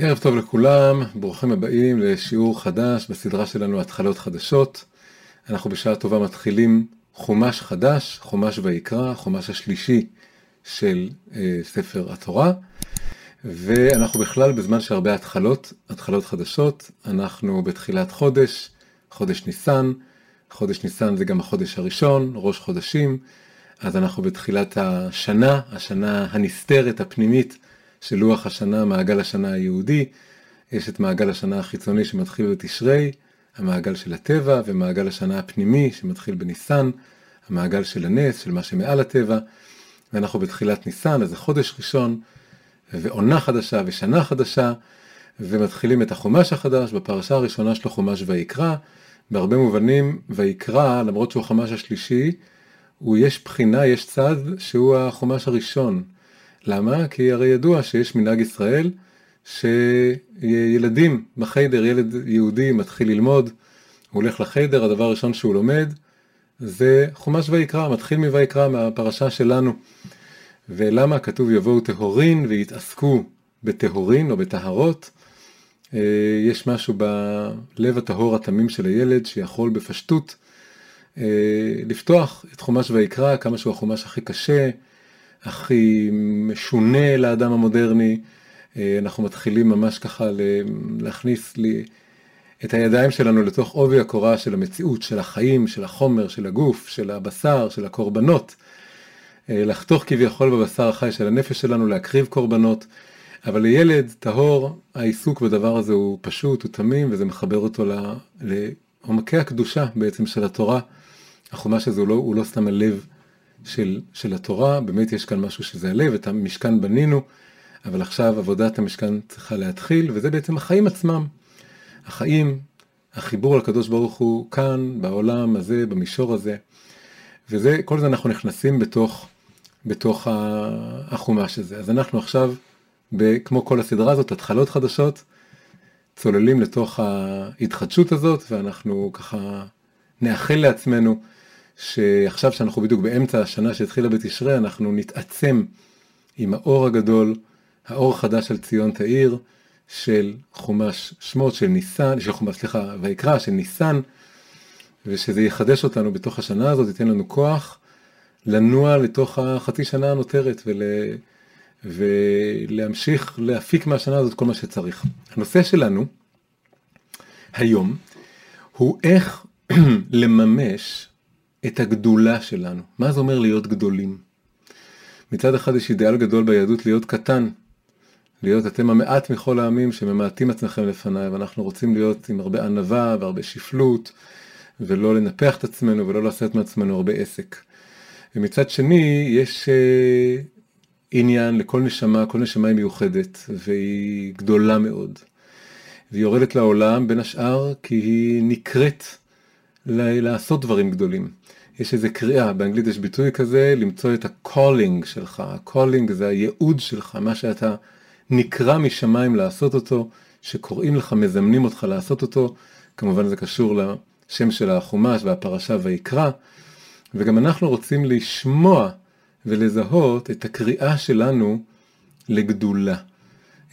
ערב טוב לכולם, ברוכים הבאים לשיעור חדש בסדרה שלנו התחלות חדשות. אנחנו בשעה טובה מתחילים חומש חדש, חומש ויקרא, חומש השלישי של אה, ספר התורה, ואנחנו בכלל בזמן שהרבה התחלות, התחלות חדשות, אנחנו בתחילת חודש, חודש ניסן, חודש ניסן זה גם החודש הראשון, ראש חודשים, אז אנחנו בתחילת השנה, השנה הנסתרת, הפנימית, של לוח השנה, מעגל השנה היהודי. יש את מעגל השנה החיצוני שמתחיל בתשרי, המעגל של הטבע, ומעגל השנה הפנימי שמתחיל בניסן, המעגל של הנס, של מה שמעל הטבע. ואנחנו בתחילת ניסן, אז זה חודש ראשון, ועונה חדשה ושנה חדשה, ומתחילים את החומש החדש, בפרשה הראשונה שלו חומש ויקרא. בהרבה מובנים ויקרא, למרות שהוא החומש השלישי, הוא יש בחינה, יש צד שהוא החומש הראשון. למה? כי הרי ידוע שיש מנהג ישראל שילדים בחיידר, ילד יהודי מתחיל ללמוד, הוא הולך לחיידר, הדבר הראשון שהוא לומד זה חומש ויקרא, מתחיל מויקרא, מהפרשה שלנו. ולמה כתוב יבואו טהורין ויתעסקו בטהורין או בטהרות? אה, יש משהו בלב הטהור התמים של הילד שיכול בפשטות אה, לפתוח את חומש ויקרא, כמה שהוא החומש הכי קשה, הכי משונה לאדם המודרני. אה, אנחנו מתחילים ממש ככה להכניס לי את הידיים שלנו לתוך עובי הקורה של המציאות, של החיים, של החומר, של הגוף, של הבשר, של הקורבנות. אה, לחתוך כביכול בבשר החי של הנפש שלנו, להקריב קורבנות. אבל לילד טהור, העיסוק בדבר הזה הוא פשוט, הוא תמים, וזה מחבר אותו לעומקי הקדושה בעצם של התורה. החומש הזה הוא לא, הוא לא סתם הלב של, של התורה, באמת יש כאן משהו שזה הלב, את המשכן בנינו, אבל עכשיו עבודת המשכן צריכה להתחיל, וזה בעצם החיים עצמם. החיים, החיבור לקדוש ברוך הוא כאן, בעולם הזה, במישור הזה, וזה, כל זה אנחנו נכנסים בתוך, בתוך החומש הזה. אז אנחנו עכשיו, כמו כל הסדרה הזאת, התחלות חדשות, צוללים לתוך ההתחדשות הזאת, ואנחנו ככה נאחל לעצמנו שעכשיו שאנחנו בדיוק באמצע השנה שהתחילה בתשרי, אנחנו נתעצם עם האור הגדול, האור החדש של ציון תאיר, של חומש שמות, של ניסן, של חומש, סליחה, ויקרא, של ניסן, ושזה יחדש אותנו בתוך השנה הזאת, ייתן לנו כוח לנוע לתוך החצי שנה הנותרת ול... ולהמשיך להפיק מהשנה הזאת כל מה שצריך. הנושא שלנו היום הוא איך לממש את הגדולה שלנו. מה זה אומר להיות גדולים? מצד אחד יש אידאל גדול ביהדות להיות קטן, להיות אתם המעט מכל העמים שממעטים עצמכם לפניי, ואנחנו רוצים להיות עם הרבה ענווה והרבה שפלות, ולא לנפח את עצמנו ולא לעשות מעצמנו הרבה עסק. ומצד שני, יש uh, עניין לכל נשמה, כל נשמה היא מיוחדת, והיא גדולה מאוד. והיא יורדת לעולם בין השאר כי היא נקראת לעשות דברים גדולים. יש איזה קריאה, באנגלית יש ביטוי כזה, למצוא את ה-calling שלך, ה-calling זה הייעוד שלך, מה שאתה נקרא משמיים לעשות אותו, שקוראים לך, מזמנים אותך לעשות אותו, כמובן זה קשור לשם של החומש והפרשה ויקרא, וגם אנחנו רוצים לשמוע ולזהות את הקריאה שלנו לגדולה.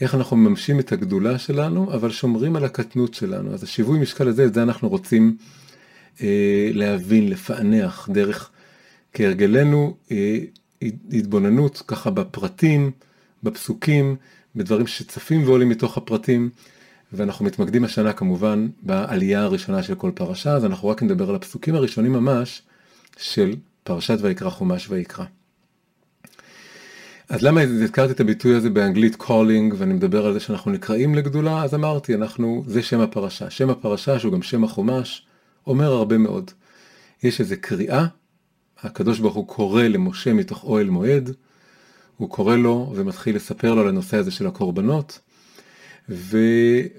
איך אנחנו מממשים את הגדולה שלנו, אבל שומרים על הקטנות שלנו. אז השיווי משקל הזה, את זה אנחנו רוצים להבין, לפענח, דרך כהרגלנו אה, התבוננות ככה בפרטים, בפסוקים, בדברים שצפים ועולים מתוך הפרטים, ואנחנו מתמקדים השנה כמובן בעלייה הראשונה של כל פרשה, אז אנחנו רק נדבר על הפסוקים הראשונים ממש של פרשת ויקרא חומש ויקרא. אז למה הזכרתי את הביטוי הזה באנגלית calling ואני מדבר על זה שאנחנו נקראים לגדולה אז אמרתי אנחנו זה שם הפרשה שם הפרשה שהוא גם שם החומש אומר הרבה מאוד. יש איזה קריאה, הקדוש ברוך הוא קורא למשה מתוך אוהל מועד, הוא קורא לו ומתחיל לספר לו על הנושא הזה של הקורבנות, ו,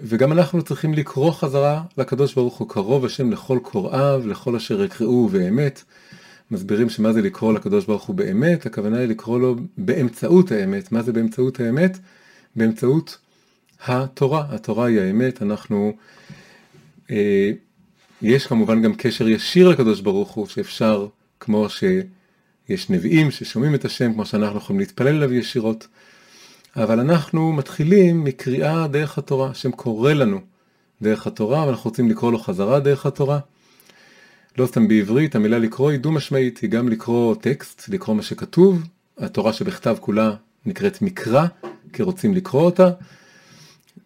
וגם אנחנו צריכים לקרוא חזרה לקדוש ברוך הוא קרוב השם לכל קוראיו, לכל אשר יקראו באמת. מסבירים שמה זה לקרוא לקדוש ברוך הוא באמת, הכוונה היא לקרוא לו באמצעות האמת. מה זה באמצעות האמת? באמצעות התורה. התורה היא האמת, אנחנו אה, יש כמובן גם קשר ישיר לקדוש ברוך הוא, שאפשר, כמו שיש נביאים ששומעים את השם, כמו שאנחנו יכולים להתפלל אליו ישירות, אבל אנחנו מתחילים מקריאה דרך התורה, השם קורא לנו דרך התורה, ואנחנו רוצים לקרוא לו חזרה דרך התורה. לא סתם בעברית, המילה לקרוא היא דו-משמעית, היא גם לקרוא טקסט, לקרוא מה שכתוב, התורה שבכתב כולה נקראת מקרא, כי רוצים לקרוא אותה.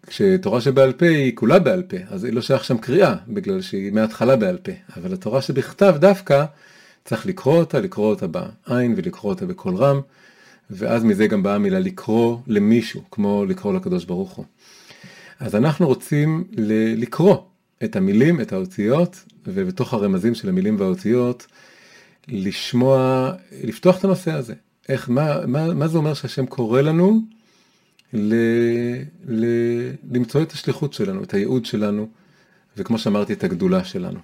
כשתורה שבעל פה היא כולה בעל פה, אז היא לא שייך שם קריאה, בגלל שהיא מההתחלה בעל פה. אבל התורה שבכתב דווקא, צריך לקרוא אותה, לקרוא אותה בעין ולקרוא אותה בקול רם, ואז מזה גם באה המילה לקרוא למישהו, כמו לקרוא לקדוש ברוך הוא. אז אנחנו רוצים לקרוא את המילים, את האותיות, ובתוך הרמזים של המילים והאותיות, לשמוע, לפתוח את הנושא הזה. איך, מה, מה, מה זה אומר שהשם קורא לנו ל, ל, למצוא את השליחות שלנו, את הייעוד שלנו, וכמו שאמרתי, את הגדולה שלנו.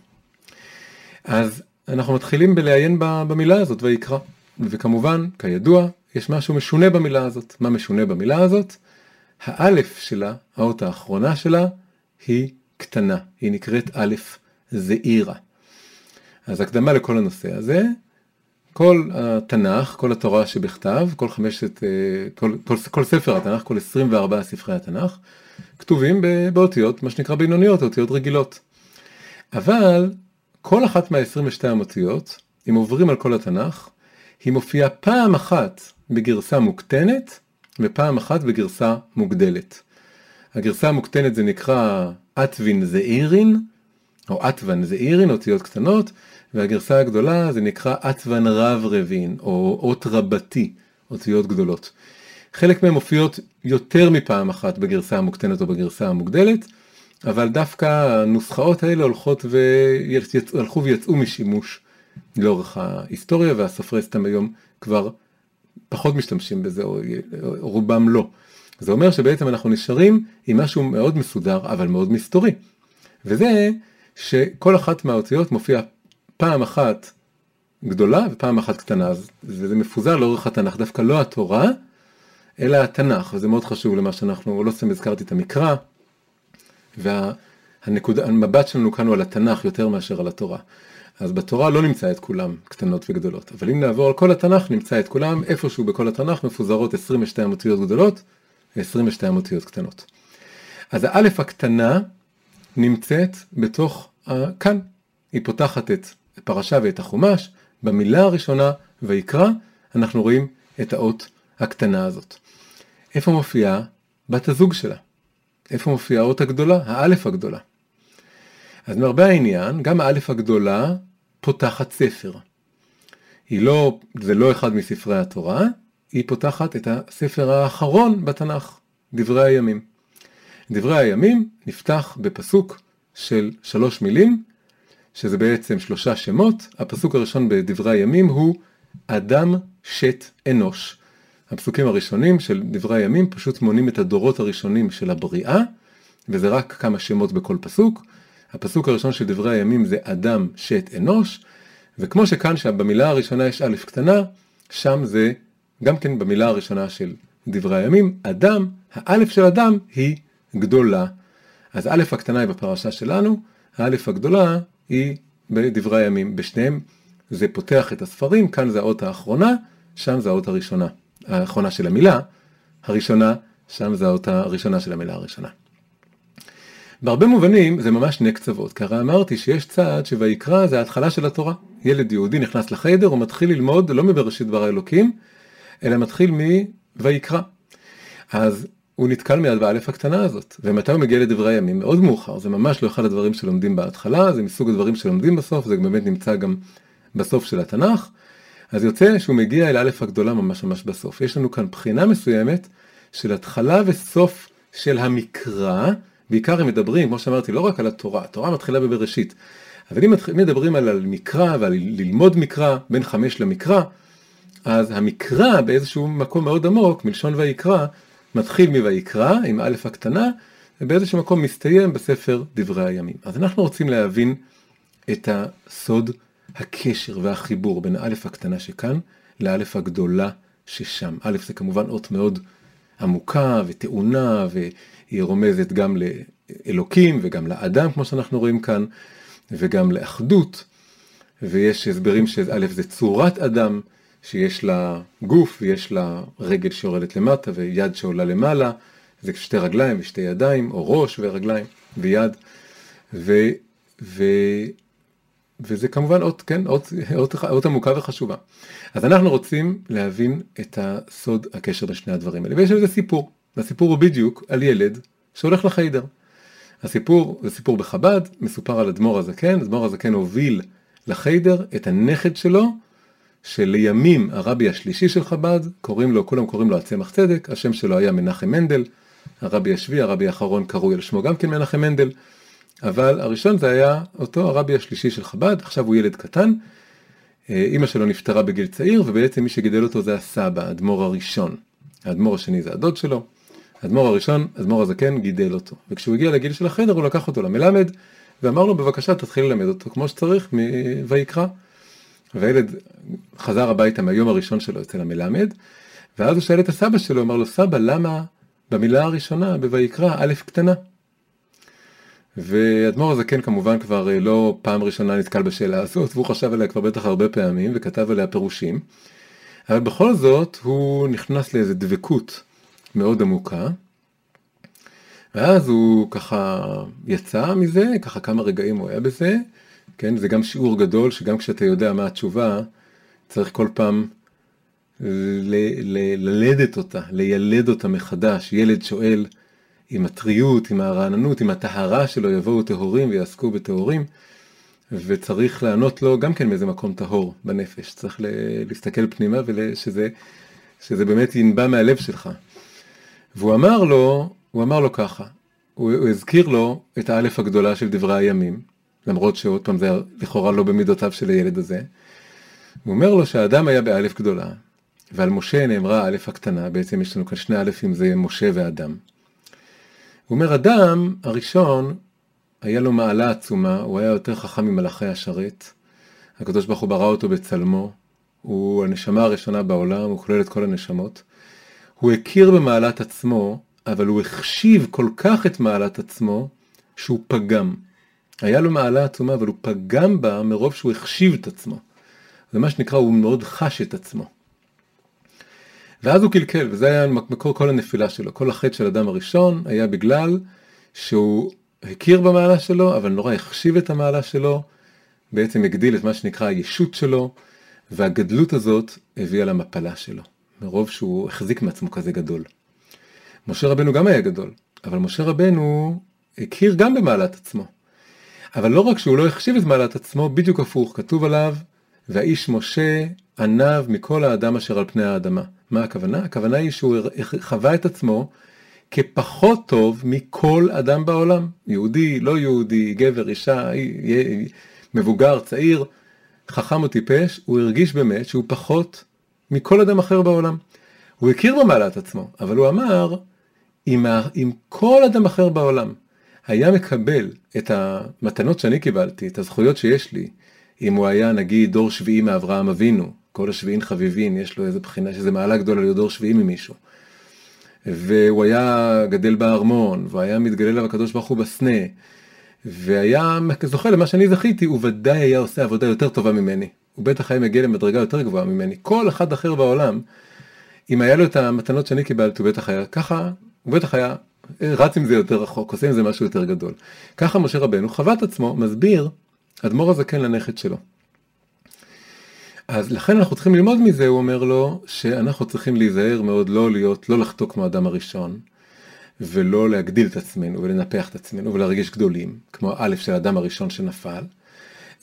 אז אנחנו מתחילים בלעיין במילה הזאת, ויקרא. וכמובן, כידוע, יש משהו משונה במילה הזאת. מה משונה במילה הזאת? האלף שלה, האות האחרונה שלה, היא קטנה. היא נקראת א' זעירה. אז הקדמה לכל הנושא הזה, כל התנ"ך, כל התורה שבכתב, כל חמשת, אה, כל, כל, כל ספר התנ"ך, כל 24 ספרי התנ"ך, כתובים באותיות, מה שנקרא בינוניות, אותיות רגילות. אבל כל אחת מה-22 אותיות, אם עוברים על כל התנ"ך, היא מופיעה פעם אחת בגרסה מוקטנת ופעם אחת בגרסה מוגדלת. הגרסה המוקטנת זה נקרא אטווין זעירין, או אטוון זעירין, אותיות קטנות, והגרסה הגדולה זה נקרא אטוון רב רבין, או אות רבתי, אותיות גדולות. חלק מהן מופיעות יותר מפעם אחת בגרסה המוקטנת או בגרסה המוגדלת, אבל דווקא הנוסחאות האלה הולכות והלכו ויצאו משימוש לאורך ההיסטוריה, והסופרי סתם היום כבר פחות משתמשים בזה, או רובם לא. זה אומר שבעצם אנחנו נשארים עם משהו מאוד מסודר, אבל מאוד מסתורי. וזה שכל אחת מהאותיות מופיעה פעם אחת גדולה ופעם אחת קטנה, וזה מפוזר לאורך התנ"ך, דווקא לא התורה, אלא התנ"ך, וזה מאוד חשוב למה שאנחנו, לא סתם הזכרתי את המקרא, והמבט שלנו כאן הוא על התנ"ך יותר מאשר על התורה. אז בתורה לא נמצא את כולם קטנות וגדולות, אבל אם נעבור על כל התנ"ך נמצא את כולם, איפשהו בכל התנ"ך מפוזרות 22 אותיות גדולות ו-22 אותיות קטנות. אז האלף הקטנה נמצאת בתוך, כאן, היא פותחת את הפרשה ואת החומש, במילה הראשונה, ויקרא, אנחנו רואים את האות הקטנה הזאת. איפה מופיעה בת הזוג שלה? איפה מופיעה האות הגדולה? האלף הגדולה. אז מרבה העניין, גם האלף הגדולה פותחת ספר. היא לא, זה לא אחד מספרי התורה, היא פותחת את הספר האחרון בתנ"ך, דברי הימים. דברי הימים נפתח בפסוק של שלוש מילים, שזה בעצם שלושה שמות. הפסוק הראשון בדברי הימים הוא אדם שת אנוש. הפסוקים הראשונים של דברי הימים פשוט מונים את הדורות הראשונים של הבריאה, וזה רק כמה שמות בכל פסוק. הפסוק הראשון של דברי הימים זה אדם שת אנוש, וכמו שכאן שבמילה הראשונה יש א' קטנה, שם זה גם כן במילה הראשונה של דברי הימים, אדם, האלף של אדם היא גדולה. אז א' הקטנה היא בפרשה שלנו, האלף הגדולה היא בדברי הימים. בשניהם זה פותח את הספרים, כאן זה האות האחרונה, שם זה האות הראשונה. האחרונה של המילה, הראשונה, שם זה האות הראשונה של המילה הראשונה. בהרבה מובנים זה ממש שני קצוות, כי הרי אמרתי שיש צעד שויקרא זה ההתחלה של התורה. ילד יהודי נכנס לחדר, הוא מתחיל ללמוד לא מבראשית דבר האלוקים, אלא מתחיל מויקרא. אז הוא נתקל מיד באלף הקטנה הזאת, ומתי הוא מגיע לדברי הימים? מאוד מאוחר, זה ממש לא אחד הדברים שלומדים בהתחלה, זה מסוג הדברים שלומדים בסוף, זה באמת נמצא גם בסוף של התנ"ך, אז יוצא שהוא מגיע אל האלף הגדולה ממש ממש בסוף. יש לנו כאן בחינה מסוימת של התחלה וסוף של המקרא, בעיקר הם מדברים, כמו שאמרתי, לא רק על התורה, התורה מתחילה בבראשית, אבל אם מדברים על מקרא ועל ללמוד מקרא, בין חמש למקרא, אז המקרא באיזשהו מקום מאוד עמוק, מלשון ויקרא, מתחיל מויקרא עם א' הקטנה, ובאיזשהו מקום מסתיים בספר דברי הימים. אז אנחנו רוצים להבין את הסוד, הקשר והחיבור בין האלף הקטנה שכאן לאלף הגדולה ששם. א' זה כמובן אות מאוד עמוקה וטעונה, והיא רומזת גם לאלוקים וגם לאדם, כמו שאנחנו רואים כאן, וגם לאחדות, ויש הסברים שא' זה צורת אדם, שיש לה גוף ויש לה רגל שיורדת למטה ויד שעולה למעלה, זה שתי רגליים ושתי ידיים, או ראש ורגליים ויד, ו, ו, וזה כמובן אות, כן, אות, אות, אות עמוקה וחשובה. אז אנחנו רוצים להבין את הסוד הקשר לשני הדברים האלה, ויש לזה סיפור, והסיפור הוא בדיוק על ילד שהולך לחיידר. הסיפור זה סיפור בחב"ד, מסופר על אדמו"ר הזקן, אדמו"ר הזקן הוביל לחיידר את הנכד שלו, שלימים הרבי השלישי של חב"ד, קוראים לו, כולם קוראים לו הצמח צדק, השם שלו היה מנחם מנדל, הרבי השביעי, הרבי האחרון קרוי על שמו גם כן מנחם מנדל, אבל הראשון זה היה אותו הרבי השלישי של חב"ד, עכשיו הוא ילד קטן, אימא שלו נפטרה בגיל צעיר, ובעצם מי שגידל אותו זה הסבא, האדמו"ר הראשון. האדמו"ר השני זה הדוד שלו, האדמו"ר הראשון, האדמו"ר הזקן, גידל אותו. וכשהוא הגיע לגיל של החדר הוא לקח אותו למלמד, ואמר לו בבקשה תתחיל ללמד אותו כמו שצריך מויקרא. והילד חזר הביתה מהיום הראשון שלו אצל המלמד, ואז הוא שאל את הסבא שלו, אמר לו סבא למה במילה הראשונה בויקרא א' קטנה? ואדמו"ר הזקן כמובן כבר אה, לא פעם ראשונה נתקל בשאלה הזאת, והוא חשב עליה כבר בטח הרבה פעמים וכתב עליה פירושים, אבל בכל זאת הוא נכנס לאיזה דבקות מאוד עמוקה, ואז הוא ככה יצא מזה, ככה כמה רגעים הוא היה בזה, כן, זה גם שיעור גדול שגם כשאתה יודע מה התשובה, צריך כל פעם ללדת אותה, לילד אותה מחדש. ילד שואל עם הטריות, עם הרעננות, עם הטהרה שלו, יבואו טהורים ויעסקו בטהורים, וצריך לענות לו גם כן מאיזה מקום טהור בנפש. צריך להסתכל פנימה ושזה שזה באמת ינבע מהלב שלך. והוא אמר לו, הוא אמר לו ככה, הוא, הוא הזכיר לו את האלף הגדולה של דברי הימים, למרות שעוד פעם זה לכאורה לא במידותיו של הילד הזה. הוא אומר לו שהאדם היה באלף גדולה, ועל משה נאמרה האלף הקטנה, בעצם יש לנו כאן שני אלפים, זה משה ואדם. הוא אומר, אדם הראשון, היה לו מעלה עצומה, הוא היה יותר חכם ממלאכי השרת. הקדוש ברוך הוא ברא אותו בצלמו, הוא הנשמה הראשונה בעולם, הוא כולל את כל הנשמות. הוא הכיר במעלת עצמו, אבל הוא החשיב כל כך את מעלת עצמו, שהוא פגם. היה לו מעלה עצומה, אבל הוא פגם בה מרוב שהוא החשיב את עצמו. זה מה שנקרא, הוא מאוד חש את עצמו. ואז הוא קלקל, וזה היה מקור כל הנפילה שלו. כל החטא של אדם הראשון היה בגלל שהוא הכיר במעלה שלו, אבל נורא החשיב את המעלה שלו, בעצם הגדיל את מה שנקרא הישות שלו, והגדלות הזאת הביאה למפלה שלו, מרוב שהוא החזיק מעצמו כזה גדול. משה רבנו גם היה גדול, אבל משה רבנו הכיר גם במעלת עצמו. אבל לא רק שהוא לא החשיב את מעלת עצמו, בדיוק הפוך, כתוב עליו, והאיש משה עניו מכל האדם אשר על פני האדמה. מה הכוונה? הכוונה היא שהוא חווה את עצמו כפחות טוב מכל אדם בעולם. יהודי, לא יהודי, גבר, אישה, מבוגר, צעיר, חכם או טיפש, הוא הרגיש באמת שהוא פחות מכל אדם אחר בעולם. הוא הכיר במעלת עצמו, אבל הוא אמר, אם, אם כל אדם אחר בעולם היה מקבל את המתנות שאני קיבלתי, את הזכויות שיש לי, אם הוא היה נגיד דור שביעי מאברהם אבינו, כל השביעין חביבין, יש לו איזה בחינה שזה מעלה גדולה להיות דור שביעי ממישהו. והוא היה גדל בארמון, והוא היה מתגלה אליו הקדוש ברוך הוא בסנה, והיה זוכה למה שאני זכיתי, הוא ודאי היה עושה עבודה יותר טובה ממני. הוא בטח היה מגיע למדרגה יותר גבוהה ממני. כל אחד אחר בעולם, אם היה לו את המתנות שאני קיבלתי, הוא בטח היה ככה, הוא בטח היה רץ עם זה יותר רחוק, עושה עם זה משהו יותר גדול. ככה משה רבנו חווה את עצמו, מסביר אדמו"ר הזקן לנכד שלו. אז לכן אנחנו צריכים ללמוד מזה, הוא אומר לו, שאנחנו צריכים להיזהר מאוד לא להיות, לא לחטוא כמו האדם הראשון, ולא להגדיל את עצמנו ולנפח את עצמנו ולהרגיש גדולים, כמו האלף של האדם הראשון שנפל,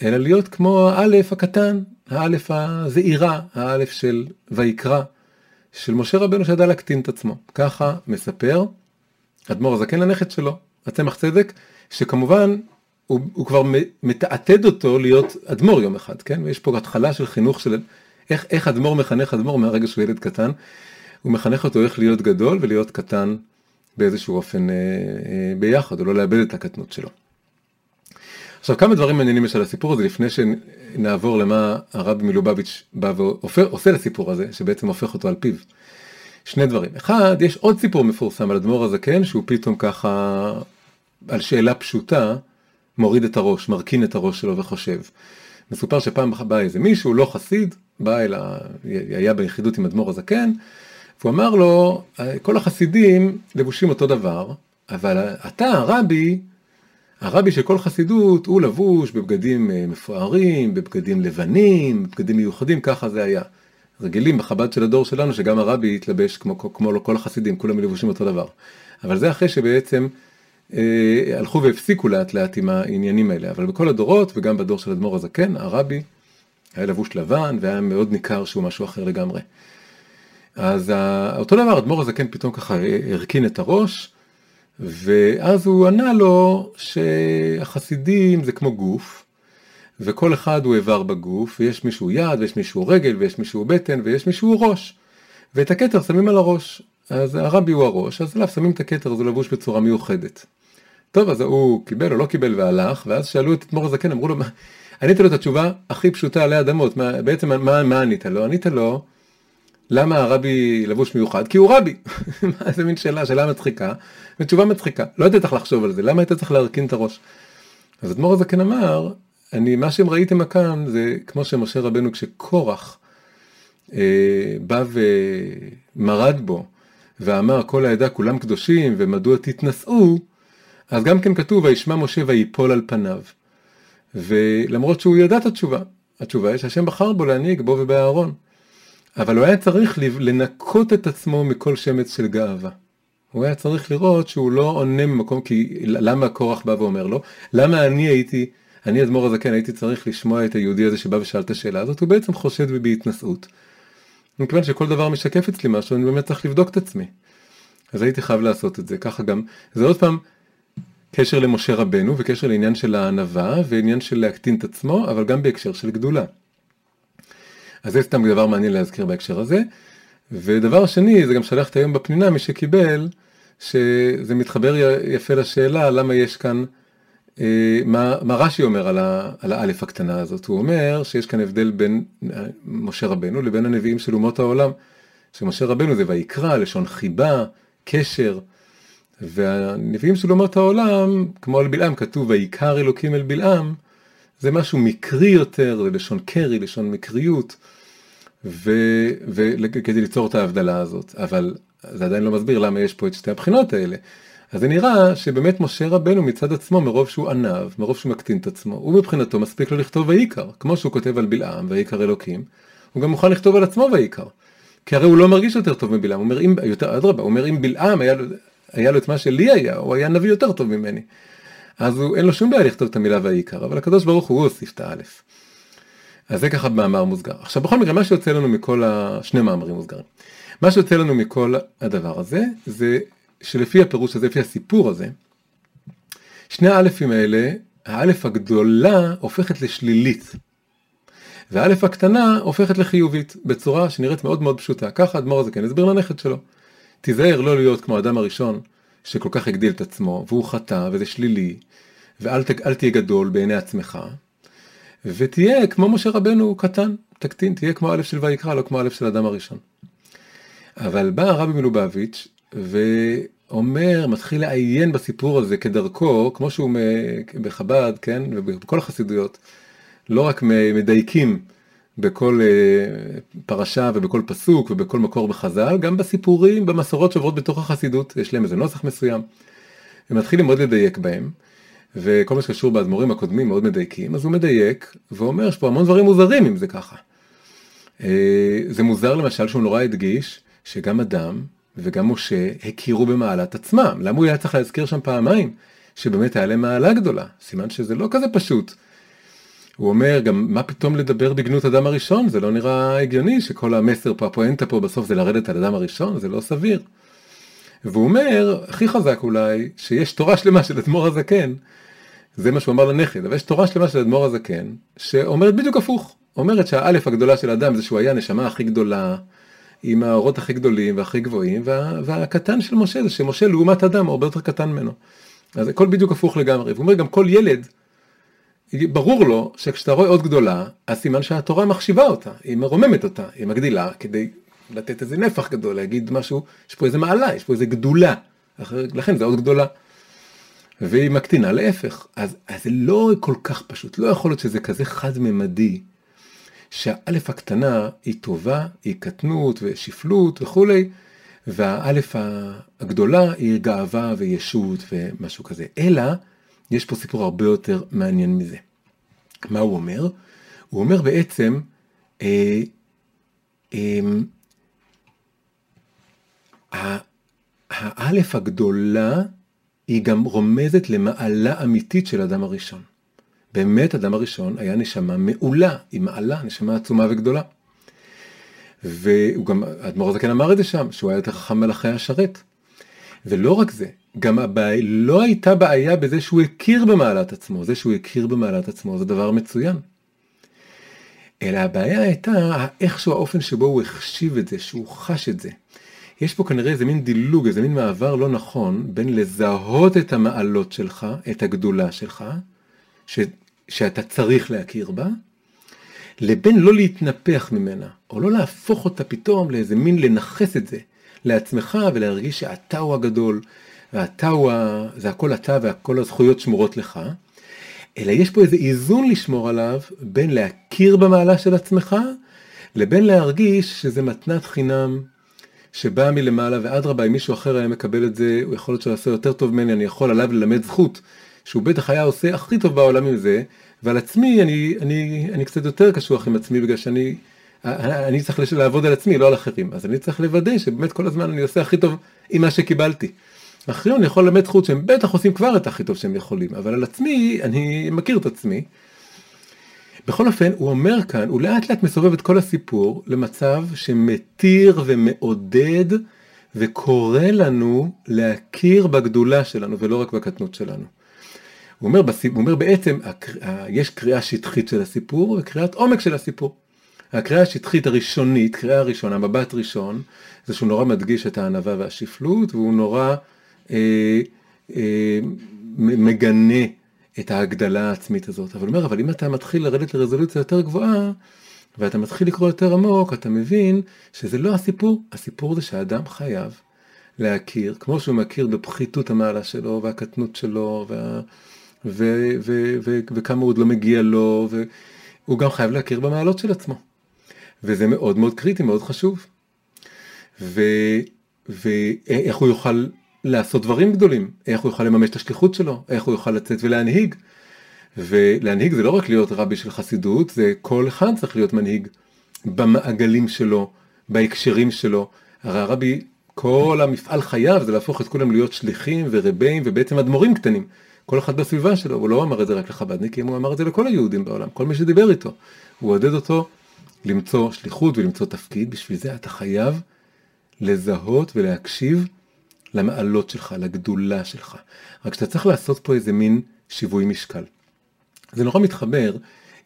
אלא להיות כמו האלף הקטן, האלף הזעירה, האלף של ויקרא, של משה רבנו שידע להקטין את עצמו. ככה מספר אדמו"ר הזקן לנכד שלו, הצמח צדק, שכמובן הוא, הוא כבר מתעתד אותו להיות אדמו"ר יום אחד, כן? ויש פה התחלה של חינוך של איך, איך אדמו"ר מחנך אדמו"ר מהרגע שהוא ילד קטן, הוא מחנך אותו איך להיות גדול ולהיות קטן באיזשהו אופן אה, אה, ביחד, או לא לאבד את הקטנות שלו. עכשיו כמה דברים מעניינים יש על הסיפור הזה לפני שנעבור למה הרבי מלובביץ' בא ועושה לסיפור הזה, שבעצם הופך אותו על פיו. שני דברים. אחד, יש עוד סיפור מפורסם על אדמו"ר הזקן, שהוא פתאום ככה, על שאלה פשוטה, מוריד את הראש, מרכין את הראש שלו וחושב. מסופר שפעם בא איזה מישהו, לא חסיד, בא אל ה... היה ביחידות עם אדמו"ר הזקן, והוא אמר לו, כל החסידים לבושים אותו דבר, אבל אתה הרבי, הרבי של כל חסידות הוא לבוש בבגדים אה, מפוארים, בבגדים לבנים, בבגדים מיוחדים, ככה זה היה. רגילים בחב"ד של הדור שלנו שגם הרבי התלבש כמו, כמו כל החסידים, כולם לבושים אותו דבר. אבל זה אחרי שבעצם אה, הלכו והפסיקו לאט לאט עם העניינים האלה, אבל בכל הדורות וגם בדור של אדמו"ר הזקן, הרבי היה לבוש לבן והיה מאוד ניכר שהוא משהו אחר לגמרי. אז אותו דבר, אדמו"ר הזקן פתאום ככה הרכין את הראש, ואז הוא ענה לו שהחסידים זה כמו גוף, וכל אחד הוא איבר בגוף, ויש מישהו יד, ויש מישהו רגל, ויש מישהו בטן, ויש מישהו ראש. ואת הכתר שמים על הראש. אז הרבי הוא הראש, אז עליו שמים את הכתר, זה לבוש בצורה מיוחדת. טוב, אז הוא קיבל או לא קיבל והלך, ואז שאלו את אדמו"ר הזקן, אמרו לו, ענית לו את התשובה הכי פשוטה עלי אדמות, מה, בעצם מה, מה ענית לו? ענית לו, למה הרבי לבוש מיוחד? כי הוא רבי. מה זה מין שאלה, שאלה מצחיקה, ותשובה מצחיקה. לא הייתי צריך לחשוב על זה, למה היית צריך להרכין את הראש? אז אדמו"ר הזקן אמר, אני, מה שהם ראיתם כאן זה כמו שמשה רבנו כשקורח אה, בא ומרד בו ואמר כל העדה כולם קדושים ומדוע תתנשאו, אז גם כן כתוב וישמע משה ויפול על פניו. ולמרות שהוא ידע את התשובה, התשובה היא שהשם בחר בו להנהיג בו ובאהרון. אבל הוא היה צריך לנקות את עצמו מכל שמץ של גאווה. הוא היה צריך לראות שהוא לא עונה ממקום, כי למה קורח בא ואומר לו? למה אני הייתי, אני אדמו"ר הזקן, הייתי צריך לשמוע את היהודי הזה שבא ושאל את השאלה הזאת? הוא בעצם חושד בי בהתנשאות. מכיוון שכל דבר משקף אצלי משהו, אני באמת צריך לבדוק את עצמי. אז הייתי חייב לעשות את זה. ככה גם, זה עוד פעם קשר למשה רבנו וקשר לעניין של הענווה ועניין של להקטין את עצמו, אבל גם בהקשר של גדולה. אז זה סתם דבר מעניין להזכיר בהקשר הזה. ודבר שני, זה גם שלחת היום בפנינה, מי שקיבל, שזה מתחבר יפה לשאלה למה יש כאן, מה, מה רש"י אומר על, ה, על האלף הקטנה הזאת. הוא אומר שיש כאן הבדל בין אה, משה רבנו לבין הנביאים של אומות העולם. שמשה רבנו זה ויקרא, לשון חיבה, קשר. והנביאים של אומות העולם, כמו על בלעם, כתוב ויקר אלוקים אל בלעם, זה משהו מקרי יותר, זה לשון קרי, לשון מקריות, וכדי ליצור את ההבדלה הזאת. אבל זה עדיין לא מסביר למה יש פה את שתי הבחינות האלה. אז זה נראה שבאמת משה רבנו מצד עצמו, מרוב שהוא עניו, מרוב שהוא מקטין את עצמו, הוא מבחינתו מספיק לו לכתוב ויקר, כמו שהוא כותב על בלעם, ויקר אלוקים, הוא גם מוכן לכתוב על עצמו ויקר. כי הרי הוא לא מרגיש יותר טוב מבלעם, הוא אומר, אם, יותר, אדרבה, הוא אומר, אם בלעם היה לו, היה לו את מה שלי היה, הוא היה נביא יותר טוב ממני. אז הוא, אין לו שום בעיה לכתוב את המילה ויקר, אבל הקדוש ברוך הוא הוסיף את האלף. אז זה ככה במאמר מוסגר. עכשיו בכל מקרה, מה שיוצא לנו מכל השני מאמרים מוסגרים, מה שיוצא לנו מכל הדבר הזה, זה שלפי הפירוש הזה, לפי הסיפור הזה, שני האלפים האלה, האלף הגדולה הופכת לשלילית. והאלף הקטנה הופכת לחיובית, בצורה שנראית מאוד מאוד פשוטה. ככה אדמו"ר הזה כן הסביר לנכד שלו. תיזהר לא להיות כמו האדם הראשון, שכל כך הגדיל את עצמו, והוא חטא, וזה שלילי, ואל ת, תהיה גדול בעיני עצמך, ותהיה כמו משה רבנו קטן, תקטין, תהיה כמו א' של ויקרא, לא כמו א' של אדם הראשון. אבל בא הרבי מלובביץ' ואומר, מתחיל לעיין בסיפור הזה כדרכו, כמו שהוא בחב"ד, כן, ובכל החסידויות, לא רק מדייקים בכל אה, פרשה ובכל פסוק ובכל מקור בחז"ל, גם בסיפורים, במסורות שעוברות בתוך החסידות, יש להם איזה נוסח מסוים. הם מתחילים מאוד לדייק בהם, וכל מה שקשור באדמו"רים הקודמים מאוד מדייקים, אז הוא מדייק ואומר יש פה המון דברים מוזרים אם זה ככה. אה, זה מוזר למשל שהוא נורא הדגיש שגם אדם וגם משה הכירו במעלת עצמם. למה הוא היה צריך להזכיר שם פעמיים? שבאמת היה להם מעלה גדולה. סימן שזה לא כזה פשוט. הוא אומר גם מה פתאום לדבר בגנות אדם הראשון זה לא נראה הגיוני שכל המסר פה הפואנטה פה בסוף זה לרדת על אדם הראשון זה לא סביר. והוא אומר הכי חזק אולי שיש תורה שלמה של אדמו"ר הזקן זה מה שהוא אמר לנכד אבל יש תורה שלמה של אדמו"ר הזקן שאומרת בדיוק הפוך אומרת שהאלף הגדולה של אדם זה שהוא היה הנשמה הכי גדולה עם האורות הכי גדולים והכי גבוהים וה, והקטן של משה זה שמשה לעומת אדם הרבה יותר קטן ממנו. אז הכל בדיוק הפוך לגמרי. והוא אומר גם כל ילד ברור לו שכשאתה רואה עוד גדולה, אז סימן שהתורה מחשיבה אותה, היא מרוממת אותה, היא מגדילה כדי לתת איזה נפח גדול, להגיד משהו, יש פה איזה מעלה, יש פה איזה גדולה, לכן זה עוד גדולה. והיא מקטינה להפך, אז, אז זה לא כל כך פשוט, לא יכול להיות שזה כזה חד ממדי, שהאלף הקטנה היא טובה, היא קטנות ושפלות וכולי, והאלף הגדולה היא גאווה וישות ומשהו כזה. אלא, יש פה סיפור הרבה יותר מעניין מזה. מה הוא אומר? הוא אומר בעצם, אה, אה, האלף הגדולה היא גם רומזת למעלה אמיתית של אדם הראשון. באמת אדם הראשון היה נשמה מעולה, היא מעלה, נשמה עצומה וגדולה. והוא גם, האדמו"ר הזקן אמר את זה שם, שהוא היה יותר חכם מלאכי השרת. ולא רק זה, גם הבעיה, לא הייתה בעיה בזה שהוא הכיר במעלת עצמו, זה שהוא הכיר במעלת עצמו זה דבר מצוין. אלא הבעיה הייתה איכשהו האופן שבו הוא החשיב את זה, שהוא חש את זה. יש פה כנראה איזה מין דילוג, איזה מין מעבר לא נכון בין לזהות את המעלות שלך, את הגדולה שלך, ש, שאתה צריך להכיר בה, לבין לא להתנפח ממנה, או לא להפוך אותה פתאום לאיזה מין לנכס את זה לעצמך ולהרגיש שאתה הוא הגדול, ואתה הוא, ה... זה הכל אתה והכל הזכויות שמורות לך, אלא יש פה איזה איזון לשמור עליו בין להכיר במעלה של עצמך, לבין להרגיש שזה מתנת חינם שבאה מלמעלה, ואדרבה, אם מישהו אחר היה מקבל את זה, הוא יכול להיות שהוא יעשה יותר טוב ממני, אני יכול עליו ללמד זכות, שהוא בטח היה עושה הכי טוב בעולם עם זה, ועל עצמי אני, אני, אני קצת יותר קשוח עם עצמי, בגלל שאני אני צריך לעבוד על עצמי, לא על אחרים. אז אני צריך לוודא שבאמת כל הזמן אני עושה הכי טוב עם מה שקיבלתי. אחרים אני יכול ללמד זכות שהם בטח עושים כבר את הכי טוב שהם יכולים, אבל על עצמי, אני מכיר את עצמי. בכל אופן, הוא אומר כאן, הוא לאט לאט מסובב את כל הסיפור למצב שמתיר ומעודד וקורא לנו להכיר בגדולה שלנו ולא רק בקטנות שלנו. הוא אומר, הוא אומר בעצם, יש קריאה שטחית של הסיפור וקריאת עומק של הסיפור. הקריאה השטחית הראשונית, קריאה ראשונה, מבט ראשון, זה שהוא נורא מדגיש את הענווה והשפלות, והוא נורא אה, אה, מגנה את ההגדלה העצמית הזאת. אבל הוא אומר, אבל אם אתה מתחיל לרדת לרזולוציה יותר גבוהה, ואתה מתחיל לקרוא יותר עמוק, אתה מבין שזה לא הסיפור, הסיפור זה שהאדם חייב להכיר, כמו שהוא מכיר בפחיתות המעלה שלו, והקטנות שלו, וה, ו, ו, ו, וכמה עוד לא מגיע לו, והוא גם חייב להכיר במעלות של עצמו. וזה מאוד מאוד קריטי, מאוד חשוב. ואיך הוא יוכל לעשות דברים גדולים, איך הוא יוכל לממש את השליחות שלו, איך הוא יוכל לצאת ולהנהיג. ולהנהיג זה לא רק להיות רבי של חסידות, זה כל אחד צריך להיות מנהיג במעגלים שלו, בהקשרים שלו. הרי הרבי, כל המפעל חייו זה להפוך את כולם להיות שליחים ורבים ובעצם אדמו"רים קטנים. כל אחד בסביבה שלו, הוא לא אמר את זה רק לחב"דניקים, הוא אמר את זה לכל היהודים בעולם, כל מי שדיבר איתו. הוא עודד אותו למצוא שליחות ולמצוא תפקיד, בשביל זה אתה חייב לזהות ולהקשיב למעלות שלך, לגדולה שלך. רק שאתה צריך לעשות פה איזה מין שיווי משקל. זה נורא מתחבר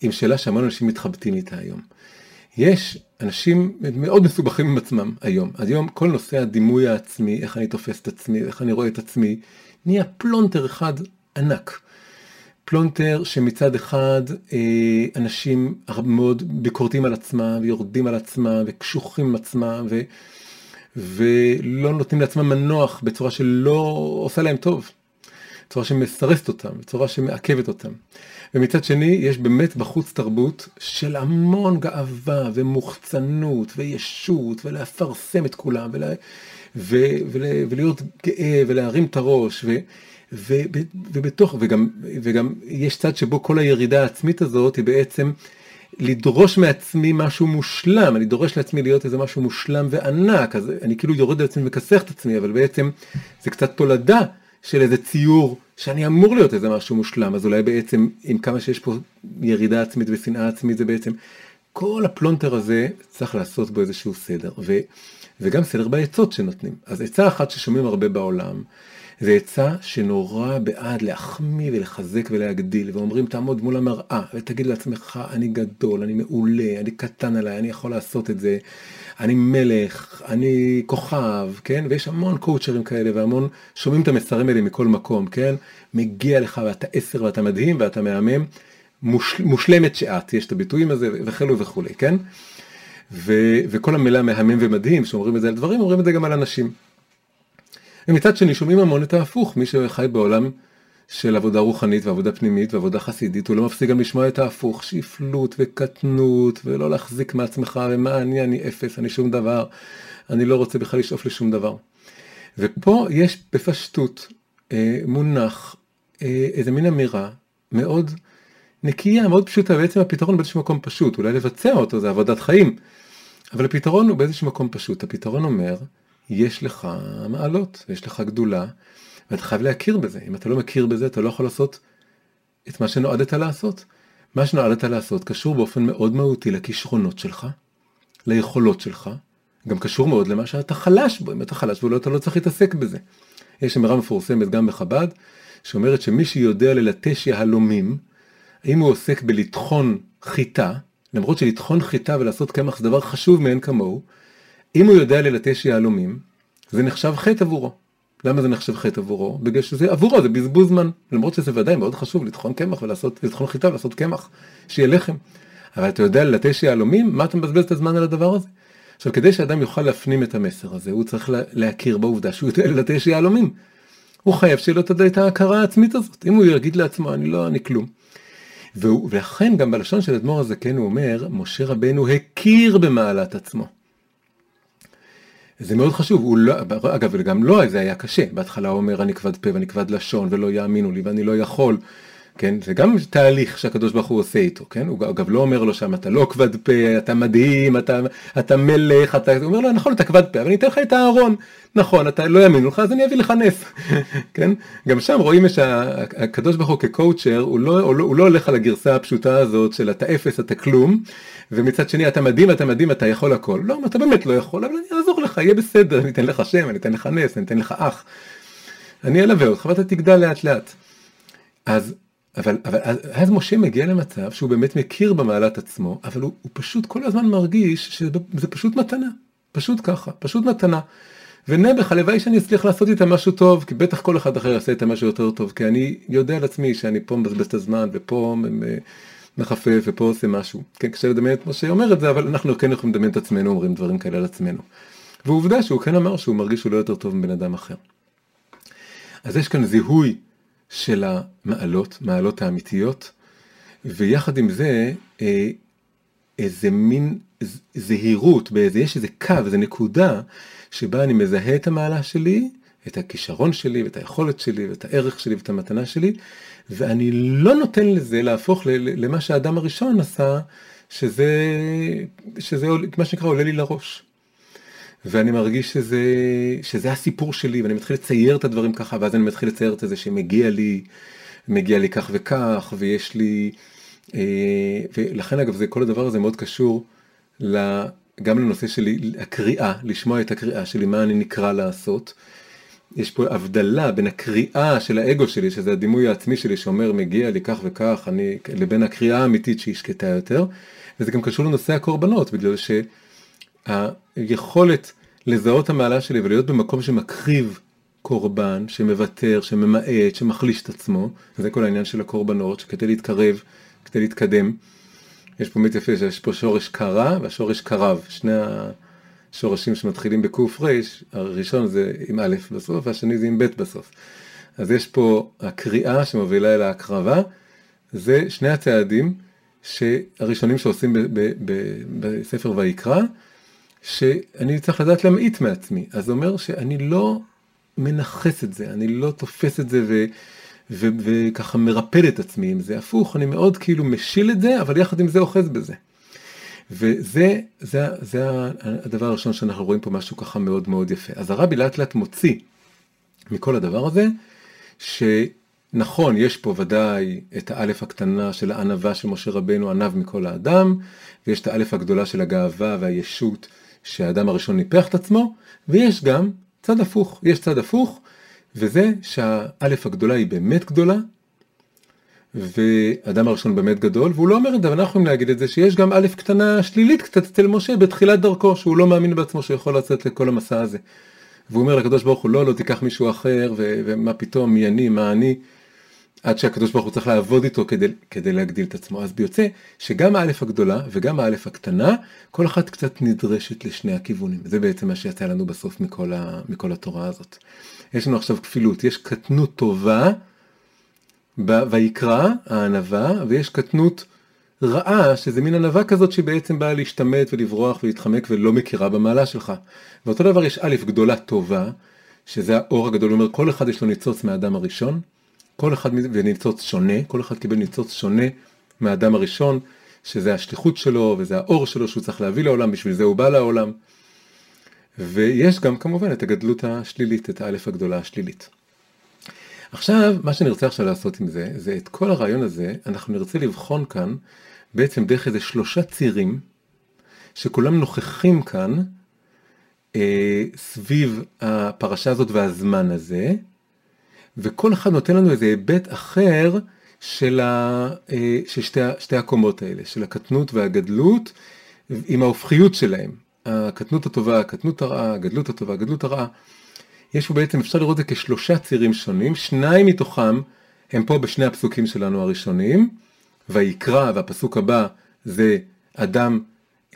עם שאלה שהמון אנשים מתחבטים איתה היום. יש אנשים מאוד מסובכים עם עצמם היום. היום כל נושא הדימוי העצמי, איך אני תופס את עצמי, איך אני רואה את עצמי, נהיה פלונטר אחד ענק. פלונטר שמצד אחד אה, אנשים מאוד ביקורתיים על עצמם ויורדים על עצמם וקשוחים עם עצמם ו, ולא נותנים לעצמם מנוח בצורה שלא עושה להם טוב, בצורה שמסרסת אותם, בצורה שמעכבת אותם. ומצד שני יש באמת בחוץ תרבות של המון גאווה ומוחצנות וישות ולהפרסם את כולם ולה, ו, ול, ולהיות גאה ולהרים את הראש. ו, ובתוך, וגם, וגם יש צד שבו כל הירידה העצמית הזאת היא בעצם לדרוש מעצמי משהו מושלם, אני דורש לעצמי להיות איזה משהו מושלם וענק, אז אני כאילו יורד לעצמי ומכסח את עצמי, אבל בעצם זה קצת תולדה של איזה ציור שאני אמור להיות איזה משהו מושלם, אז אולי בעצם עם כמה שיש פה ירידה עצמית ושנאה עצמית זה בעצם, כל הפלונטר הזה צריך לעשות בו איזשהו סדר, ו, וגם סדר בעצות שנותנים. אז עצה אחת ששומעים הרבה בעולם, זה עצה שנורא בעד להחמיא ולחזק ולהגדיל, ואומרים תעמוד מול המראה ותגיד לעצמך אני גדול, אני מעולה, אני קטן עליי, אני יכול לעשות את זה, אני מלך, אני כוכב, כן? ויש המון קואוצ'רים כאלה והמון שומעים את המסרים האלה מכל מקום, כן? מגיע לך ואתה עשר ואתה מדהים ואתה מהמם, מוש, מושלמת שאת, יש את הביטויים הזה וכלו וכולי, כן? ו, וכל המילה מהמם ומדהים שאומרים את זה על דברים, אומרים את זה גם על אנשים. ומצד שני שומעים המון את ההפוך, מי שחי בעולם של עבודה רוחנית ועבודה פנימית ועבודה חסידית, הוא לא מפסיק גם לשמוע את ההפוך, שפלות וקטנות, ולא להחזיק מעצמך, ומה אני, אני אפס, אני שום דבר, אני לא רוצה בכלל לשאוף לשום דבר. ופה יש בפשטות אה, מונח אה, איזה מין אמירה מאוד נקייה, מאוד פשוטה, בעצם הפתרון באיזשהו מקום פשוט, אולי לבצע אותו זה עבודת חיים, אבל הפתרון הוא באיזשהו מקום פשוט, הפתרון אומר, יש לך מעלות, יש לך גדולה, ואתה חייב להכיר בזה. אם אתה לא מכיר בזה, אתה לא יכול לעשות את מה שנועדת לעשות. מה שנועדת לעשות קשור באופן מאוד מהותי לכישרונות שלך, ליכולות שלך, גם קשור מאוד למה שאתה חלש בו. אם אתה חלש בו, אתה לא צריך להתעסק בזה. יש אמירה מפורסמת גם בחב"ד, שאומרת שמי שיודע ללטש יהלומים, האם הוא עוסק בלטחון חיטה, למרות שלטחון חיטה ולעשות קמח זה דבר חשוב מאין כמוהו, אם הוא יודע ללטש יהלומים, זה נחשב חטא עבורו. למה זה נחשב חטא עבורו? בגלל שזה עבורו, זה בזבוז זמן. למרות שזה ודאי מאוד חשוב לטחון קמח ולעשות, לטחון חיטה ולעשות קמח, שיהיה לחם. אבל אתה יודע ללטש יהלומים, מה אתה מבזבז את הזמן על הדבר הזה? עכשיו, כדי שאדם יוכל להפנים את המסר הזה, הוא צריך להכיר בעובדה שהוא יודע ללטש יהלומים. הוא חייב שיהיה לו את ההכרה העצמית הזאת. אם הוא יגיד לעצמו, אני לא, אני כלום. והוא, ולכן גם בלשון של אדמו"ר הזה, כן, הוא אומר, משה רבנו הכיר במעלת עצמו. זה מאוד חשוב, הוא לא, אגב, וגם לו לא, זה היה קשה, בהתחלה הוא אומר אני כבד פה ואני כבד לשון ולא יאמינו לי ואני לא יכול, כן, זה גם תהליך שהקדוש ברוך הוא עושה איתו, כן, הוא אגב לא אומר לו שם אתה לא כבד פה, אתה מדהים, אתה, אתה מלך, אתה, הוא אומר לו נכון אתה כבד פה, אבל אני אתן לך את הארון, נכון, אתה לא יאמינו לך אז אני אביא לך נס, כן, גם שם רואים שהקדוש ברוך הוא כקואוצ'ר, הוא לא, הוא, לא, הוא לא הולך על הגרסה הפשוטה הזאת של אתה אפס, אתה כלום, ומצד שני אתה מדהים, אתה מדהים, אתה יכול הכל, לא, אתה באמת לא יכול, אבל אני לך, יהיה בסדר, אני אתן לך שם, אני אתן לך נס, אני אתן לך אח, אני אלווה אותך ואתה תגדל לאט לאט. אז אבל, אבל אז, אז משה מגיע למצב שהוא באמת מכיר במעלת עצמו, אבל הוא, הוא פשוט כל הזמן מרגיש שזה פשוט מתנה, פשוט ככה, פשוט מתנה. ונעבך, הלוואי שאני אצליח לעשות איתה משהו טוב, כי בטח כל אחד אחר יעשה איתה משהו יותר טוב, כי אני יודע על עצמי שאני פה מבזבז את הזמן, ופה מחפף, ופה עושה משהו. כן, קשה לדמיין את משה אומר את זה, אבל אנחנו כן יכולים לדמיין את עצמנו, אומרים דברים כאלה על עצמנו. ועובדה שהוא כן אמר שהוא מרגיש שהוא לא יותר טוב מבן אדם אחר. אז יש כאן זיהוי של המעלות, מעלות האמיתיות, ויחד עם זה אה, איזה מין זהירות, באיזה, יש איזה קו, איזה נקודה, שבה אני מזהה את המעלה שלי, את הכישרון שלי, ואת היכולת שלי, ואת הערך שלי, ואת המתנה שלי, ואני לא נותן לזה להפוך למה שהאדם הראשון עשה, שזה, שזה מה שנקרא עולה לי לראש. ואני מרגיש שזה, שזה הסיפור שלי, ואני מתחיל לצייר את הדברים ככה, ואז אני מתחיל לצייר את זה שמגיע לי, מגיע לי כך וכך, ויש לי... אה, ולכן אגב, זה, כל הדבר הזה מאוד קשור גם לנושא שלי, הקריאה, לשמוע את הקריאה שלי, מה אני נקרא לעשות. יש פה הבדלה בין הקריאה של האגו שלי, שזה הדימוי העצמי שלי שאומר מגיע לי כך וכך, אני, לבין הקריאה האמיתית שהיא שקטה יותר. וזה גם קשור לנושא הקורבנות, בגלל שהיכולת לזהות המעלה שלי ולהיות במקום שמקריב קורבן, שמוותר, שממעט, שמחליש את עצמו, זה כל העניין של הקורבנות, שכדי להתקרב, כדי להתקדם, יש פה באמת יפה שיש פה שורש קרה והשורש קרב, שני השורשים שמתחילים ריש, הראשון זה עם א' בסוף והשני זה עם ב' בסוף. אז יש פה הקריאה שמובילה אל ההקרבה, זה שני הצעדים שהראשונים שעושים בספר ויקרא, שאני צריך לדעת להמעיט מעצמי. אז זה אומר שאני לא מנכס את זה, אני לא תופס את זה ו, ו, וככה מרפד את עצמי עם זה. הפוך, אני מאוד כאילו משיל את זה, אבל יחד עם זה אוחז בזה. וזה זה, זה הדבר הראשון שאנחנו רואים פה משהו ככה מאוד מאוד יפה. אז הרבי לאט לאט מוציא מכל הדבר הזה, שנכון, יש פה ודאי את האלף הקטנה של הענווה של משה רבנו, ענב מכל האדם, ויש את האלף הגדולה של הגאווה והישות שהאדם הראשון ניפח את עצמו, ויש גם צד הפוך, יש צד הפוך, וזה שהאלף הגדולה היא באמת גדולה, והאדם הראשון באמת גדול, והוא לא אומר את זה, אבל אנחנו יכולים להגיד את זה, שיש גם א' קטנה שלילית קצת אצל משה בתחילת דרכו, שהוא לא מאמין בעצמו שהוא יכול לצאת לכל המסע הזה. והוא אומר לקדוש ברוך הוא, לא, לא תיקח מישהו אחר, ו- ומה פתאום, מי אני, מה אני. עד שהקדוש ברוך הוא צריך לעבוד איתו כדי, כדי להגדיל את עצמו. אז ביוצא שגם האלף הגדולה וגם האלף הקטנה, כל אחת קצת נדרשת לשני הכיוונים. זה בעצם מה שיצא לנו בסוף מכל, ה, מכל התורה הזאת. יש לנו עכשיו כפילות, יש קטנות טובה ויקרא, הענווה, ויש קטנות רעה, שזה מין ענווה כזאת שבעצם באה להשתמט ולברוח ולהתחמק ולא מכירה במעלה שלך. ואותו דבר יש א' גדולה טובה, שזה האור הגדול, הוא אומר כל אחד יש לו ניצוץ מהאדם הראשון, כל אחד וניצוץ שונה, כל אחד קיבל ניצוץ שונה מהאדם הראשון, שזה השליחות שלו וזה האור שלו שהוא צריך להביא לעולם, בשביל זה הוא בא לעולם. ויש גם כמובן את הגדלות השלילית, את האלף הגדולה השלילית. עכשיו, מה שנרצה עכשיו לעשות עם זה, זה את כל הרעיון הזה, אנחנו נרצה לבחון כאן בעצם דרך איזה שלושה צירים, שכולם נוכחים כאן אה, סביב הפרשה הזאת והזמן הזה, וכל אחד נותן לנו איזה היבט אחר של, ה, אה, של שתי, שתי הקומות האלה, של הקטנות והגדלות, עם ההופכיות שלהם. הקטנות הטובה, הקטנות הרעה, הגדלות הטובה, הגדלות הרעה. יש פה בעצם, אפשר לראות את זה כשלושה צירים שונים, שניים מתוכם הם פה בשני הפסוקים שלנו הראשונים, ויקרא, והפסוק הבא זה אדם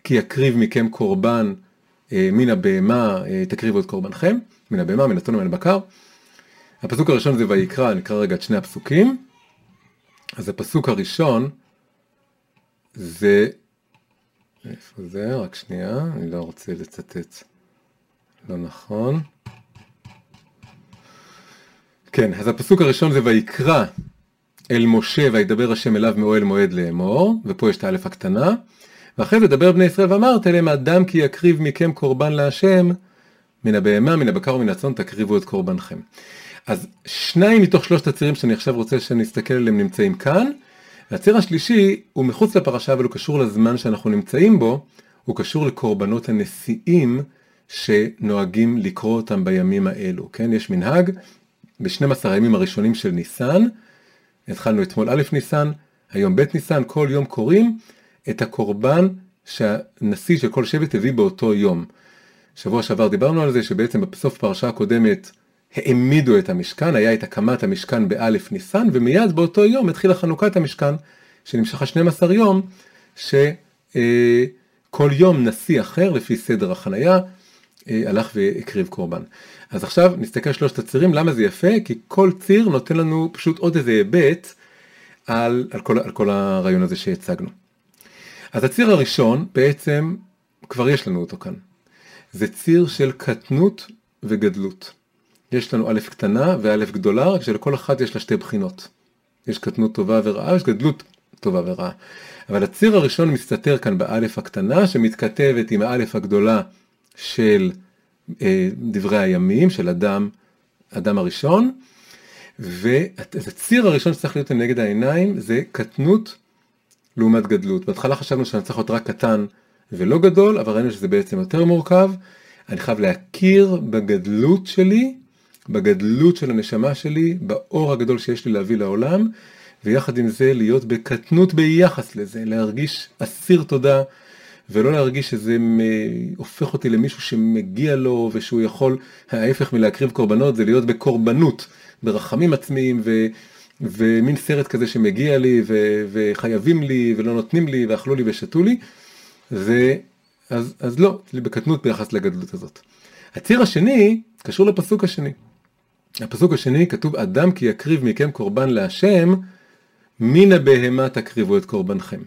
כי יקריב מכם קורבן אה, מן הבהמה, אה, תקריבו את קורבנכם, מן הבהמה, מן הצאן ומן הבקר. הפסוק הראשון זה ויקרא, נקרא רגע את שני הפסוקים. אז הפסוק הראשון זה, איפה זה? רק שנייה, אני לא רוצה לצטט לא נכון. כן, אז הפסוק הראשון זה ויקרא אל משה וידבר השם אליו מאוהל מועד לאמור, ופה יש את האלף הקטנה, ואחרי זה דבר בני ישראל ואמרת אליהם אדם כי יקריב מכם קורבן להשם, מן הבהמה, מן הבקר ומן הצאן תקריבו את קורבנכם. אז שניים מתוך שלושת הצירים שאני עכשיו רוצה שנסתכל עליהם נמצאים כאן, והציר השלישי הוא מחוץ לפרשה אבל הוא קשור לזמן שאנחנו נמצאים בו, הוא קשור לקורבנות הנשיאים שנוהגים לקרוא אותם בימים האלו, כן? יש מנהג ב-12 הימים הראשונים של ניסן, התחלנו אתמול א' ניסן, היום ב' ניסן, כל יום קוראים את הקורבן שהנשיא של כל שבט הביא באותו יום. שבוע שעבר דיברנו על זה שבעצם בסוף פרשה הקודמת העמידו את המשכן, היה את הקמת המשכן באלף ניסן, ומיד באותו יום התחילה חנוכת המשכן, שנמשכה 12 יום, שכל יום נשיא אחר, לפי סדר החנייה, הלך והקריב קורבן. אז עכשיו נסתכל שלושת הצירים, למה זה יפה? כי כל ציר נותן לנו פשוט עוד איזה היבט על, על, כל, על כל הרעיון הזה שהצגנו. אז הציר הראשון, בעצם כבר יש לנו אותו כאן. זה ציר של קטנות וגדלות. יש לנו א' קטנה וא' גדולה, רק שלכל אחת יש לה שתי בחינות. יש קטנות טובה ורעה, יש גדלות טובה ורעה. אבל הציר הראשון מסתתר כאן באלף הקטנה, שמתכתבת עם האלף הגדולה של אה, דברי הימים, של אדם, אדם הראשון, והציר הראשון שצריך להיות לנגד העיניים זה קטנות לעומת גדלות. בהתחלה חשבנו שאני צריך להיות רק קטן ולא גדול, אבל ראינו שזה בעצם יותר מורכב. אני חייב להכיר בגדלות שלי בגדלות של הנשמה שלי, באור הגדול שיש לי להביא לעולם, ויחד עם זה להיות בקטנות ביחס לזה, להרגיש אסיר תודה, ולא להרגיש שזה הופך אותי למישהו שמגיע לו ושהוא יכול, ההפך מלהקריב קורבנות זה להיות בקורבנות, ברחמים עצמיים ו, ומין סרט כזה שמגיע לי ו, וחייבים לי ולא נותנים לי ואכלו לי ושתו לי, ו, אז, אז לא, בקטנות ביחס לגדלות הזאת. הציר השני קשור לפסוק השני. הפסוק השני כתוב אדם כי יקריב מכם קורבן להשם מן הבהמה תקריבו את קורבנכם.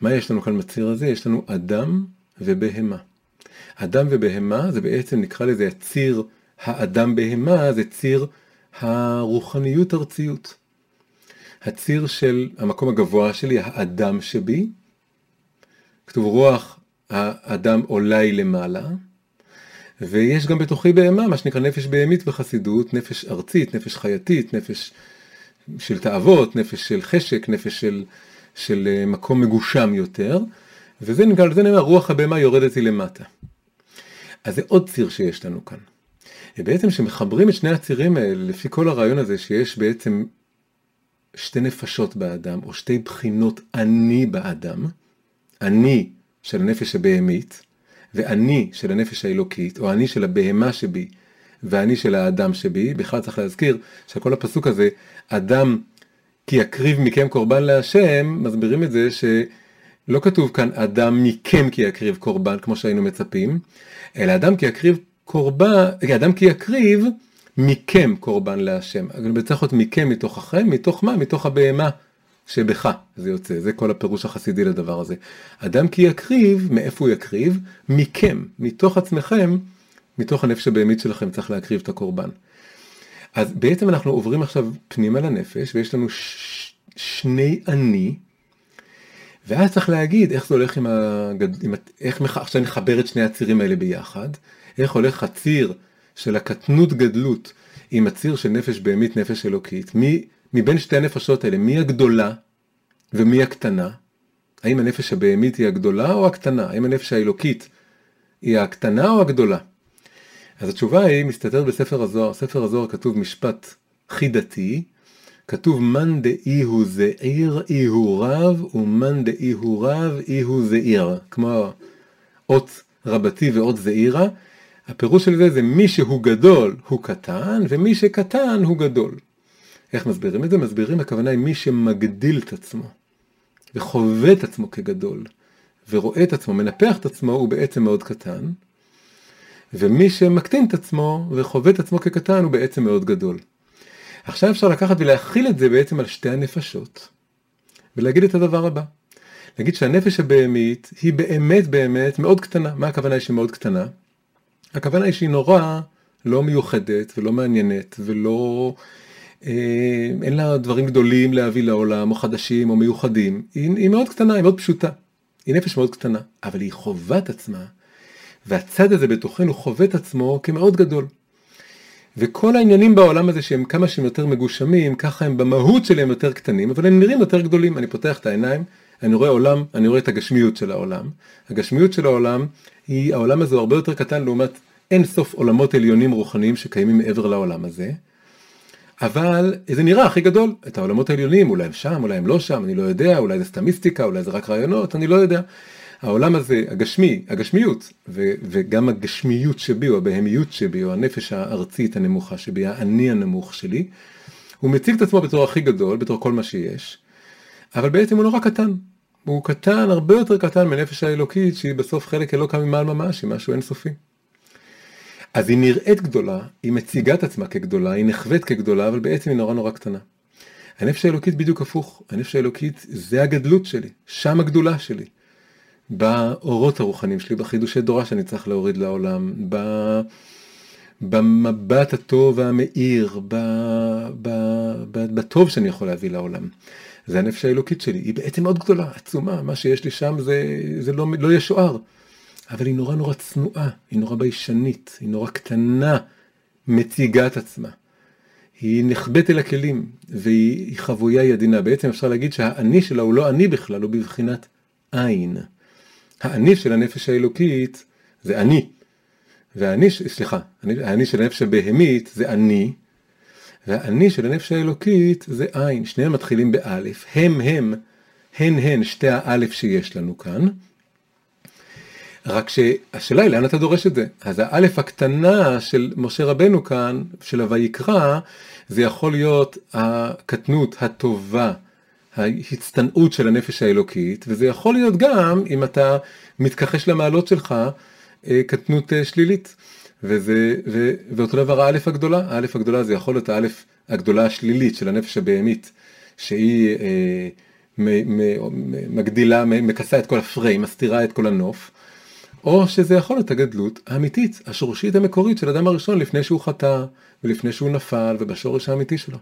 מה יש לנו כאן בציר הזה? יש לנו אדם ובהמה. אדם ובהמה זה בעצם נקרא לזה הציר האדם בהמה זה ציר הרוחניות ארציות. הציר של המקום הגבוה שלי, האדם שבי, כתוב רוח האדם עולה למעלה, ויש גם בתוכי בהמה, מה שנקרא נפש בהמית בחסידות, נפש ארצית, נפש חייתית, נפש של תאוות, נפש של חשק, נפש של, של אה, מקום מגושם יותר, וזה נקרא, זה נאמר, רוח הבהמה יורדת לי למטה. אז זה עוד ציר שיש לנו כאן. ובעצם כשמחברים את שני הצירים האלה, לפי כל הרעיון הזה שיש בעצם שתי נפשות באדם, או שתי בחינות אני באדם, אני של הנפש הבהמית, ואני של הנפש האלוקית, או אני של הבהמה שבי, ואני של האדם שבי, בכלל צריך להזכיר שכל הפסוק הזה, אדם כי יקריב מכם קורבן להשם, מסבירים את זה שלא כתוב כאן אדם מכם כי יקריב קורבן, כמו שהיינו מצפים, אלא אדם כי יקריב קורבן, אדם כי יקריב מכם קורבן להשם. אבל צריך להיות מכם מתוככם, מתוך מה? מתוך הבהמה שבך זה יוצא, זה כל הפירוש החסידי לדבר הזה. אדם כי יקריב, מאיפה הוא יקריב? מכם, מתוך עצמכם, מתוך הנפש הבהמית שלכם צריך להקריב את הקורבן. אז בעצם אנחנו עוברים עכשיו פנימה לנפש, ויש לנו ש... שני אני, ואז צריך להגיד איך זה הולך עם הגד... עם... איך מח... עכשיו נחבר את שני הצירים האלה ביחד, איך הולך הציר של הקטנות גדלות עם הציר של נפש בהמית נפש אלוקית, מי מבין שתי הנפשות האלה, מי הגדולה ומי הקטנה? האם הנפש הבהמית היא הגדולה או הקטנה? האם הנפש האלוקית היא הקטנה או הגדולה? אז התשובה היא מסתתרת בספר הזוהר, ספר הזוהר כתוב משפט חידתי, כתוב מאן דאי הוא זעיר אי הוא רב ומאן דאי הוא רב אי הוא זעיר, כמו אות רבתי ואות זעירה, הפירוש של זה זה מי שהוא גדול הוא קטן ומי שקטן הוא גדול. איך מסבירים את זה? מסבירים הכוונה היא מי שמגדיל את עצמו וחווה את עצמו כגדול ורואה את עצמו, מנפח את עצמו, הוא בעצם מאוד קטן ומי שמקטין את עצמו וחווה את עצמו כקטן הוא בעצם מאוד גדול. עכשיו אפשר לקחת ולהכיל את זה בעצם על שתי הנפשות ולהגיד את הדבר הבא. להגיד שהנפש הבהמית היא באמת באמת מאוד קטנה. מה הכוונה היא שהיא מאוד קטנה? הכוונה היא שהיא נורא לא מיוחדת ולא מעניינת ולא... אה, אין לה דברים גדולים להביא לעולם או חדשים או מיוחדים. היא, היא מאוד קטנה, היא מאוד פשוטה. היא נפש מאוד קטנה, אבל היא חווה את עצמה והצד הזה בתוכנו חווה את עצמו כמאוד גדול. וכל העניינים בעולם הזה שהם כמה שהם יותר מגושמים, ככה הם במהות שלהם יותר קטנים, אבל הם נראים יותר גדולים. אני פותח את העיניים, אני רואה עולם, אני רואה את הגשמיות של העולם. הגשמיות של העולם, היא, העולם הזה הוא הרבה יותר קטן לעומת אין סוף עולמות עליונים רוחניים שקיימים מעבר לעולם הזה. אבל זה נראה הכי גדול, את העולמות העליונים, אולי הם שם, אולי הם לא שם, אני לא יודע, אולי זה סתם מיסטיקה, אולי זה רק רעיונות, אני לא יודע. העולם הזה, הגשמי, הגשמיות, ו, וגם הגשמיות שבי, או הבהמיות שבי, או הנפש הארצית הנמוכה שבי, האני הנמוך שלי, הוא מציג את עצמו בתור הכי גדול, בתור כל מה שיש, אבל בעצם הוא נורא קטן. הוא קטן, הרבה יותר קטן מנפש האלוקית, שהיא בסוף חלק אלוקה ממעל ממש, היא משהו אינסופי. אז היא נראית גדולה, היא מציגה את עצמה כגדולה, היא נחווית כגדולה, אבל בעצם היא נורא נורא קטנה. הנפש האלוקית בדיוק הפוך, הנפש האלוקית זה הגדלות שלי, שם הגדולה שלי. באורות הרוחניים שלי, בחידושי דורה שאני צריך להוריד לעולם, ב... במבט הטוב והמאיר, ב... ב... ב... בטוב שאני יכול להביא לעולם. זה הנפש האלוקית שלי, היא בעצם מאוד גדולה, עצומה, מה שיש לי שם זה, זה לא, לא ישוער. אבל היא נורא נורא צנועה, היא נורא ביישנית, היא נורא קטנה, מציגה את עצמה. היא נחבאת אל הכלים, והיא חבויה ידינה. בעצם אפשר להגיד שהאני שלה הוא לא אני בכלל, הוא בבחינת עין. האני של הנפש האלוקית זה אני. והאני, סליחה, האני של הנפש הבהמית זה אני, והאני של הנפש האלוקית זה עין. שניהם מתחילים באלף, הם הם, הן הן שתי האלף שיש לנו כאן. רק שהשאלה היא לאן אתה דורש את זה. אז האלף הקטנה של משה רבנו כאן, של הויקרא, זה יכול להיות הקטנות הטובה, ההצטנעות של הנפש האלוקית, וזה יכול להיות גם, אם אתה מתכחש למעלות שלך, אה, קטנות אה, שלילית. וזה, ו, ואותו דבר האלף הגדולה, האלף הגדולה זה יכול להיות האלף הגדולה השלילית של הנפש הבהמית, שהיא אה, מ, מ, מגדילה, מכסה את כל הפריים, מסתירה את כל הנוף, או שזה יכול להיות הגדלות האמיתית, השורשית המקורית של אדם הראשון לפני שהוא חטא ולפני שהוא נפל ובשורש האמיתי שלו.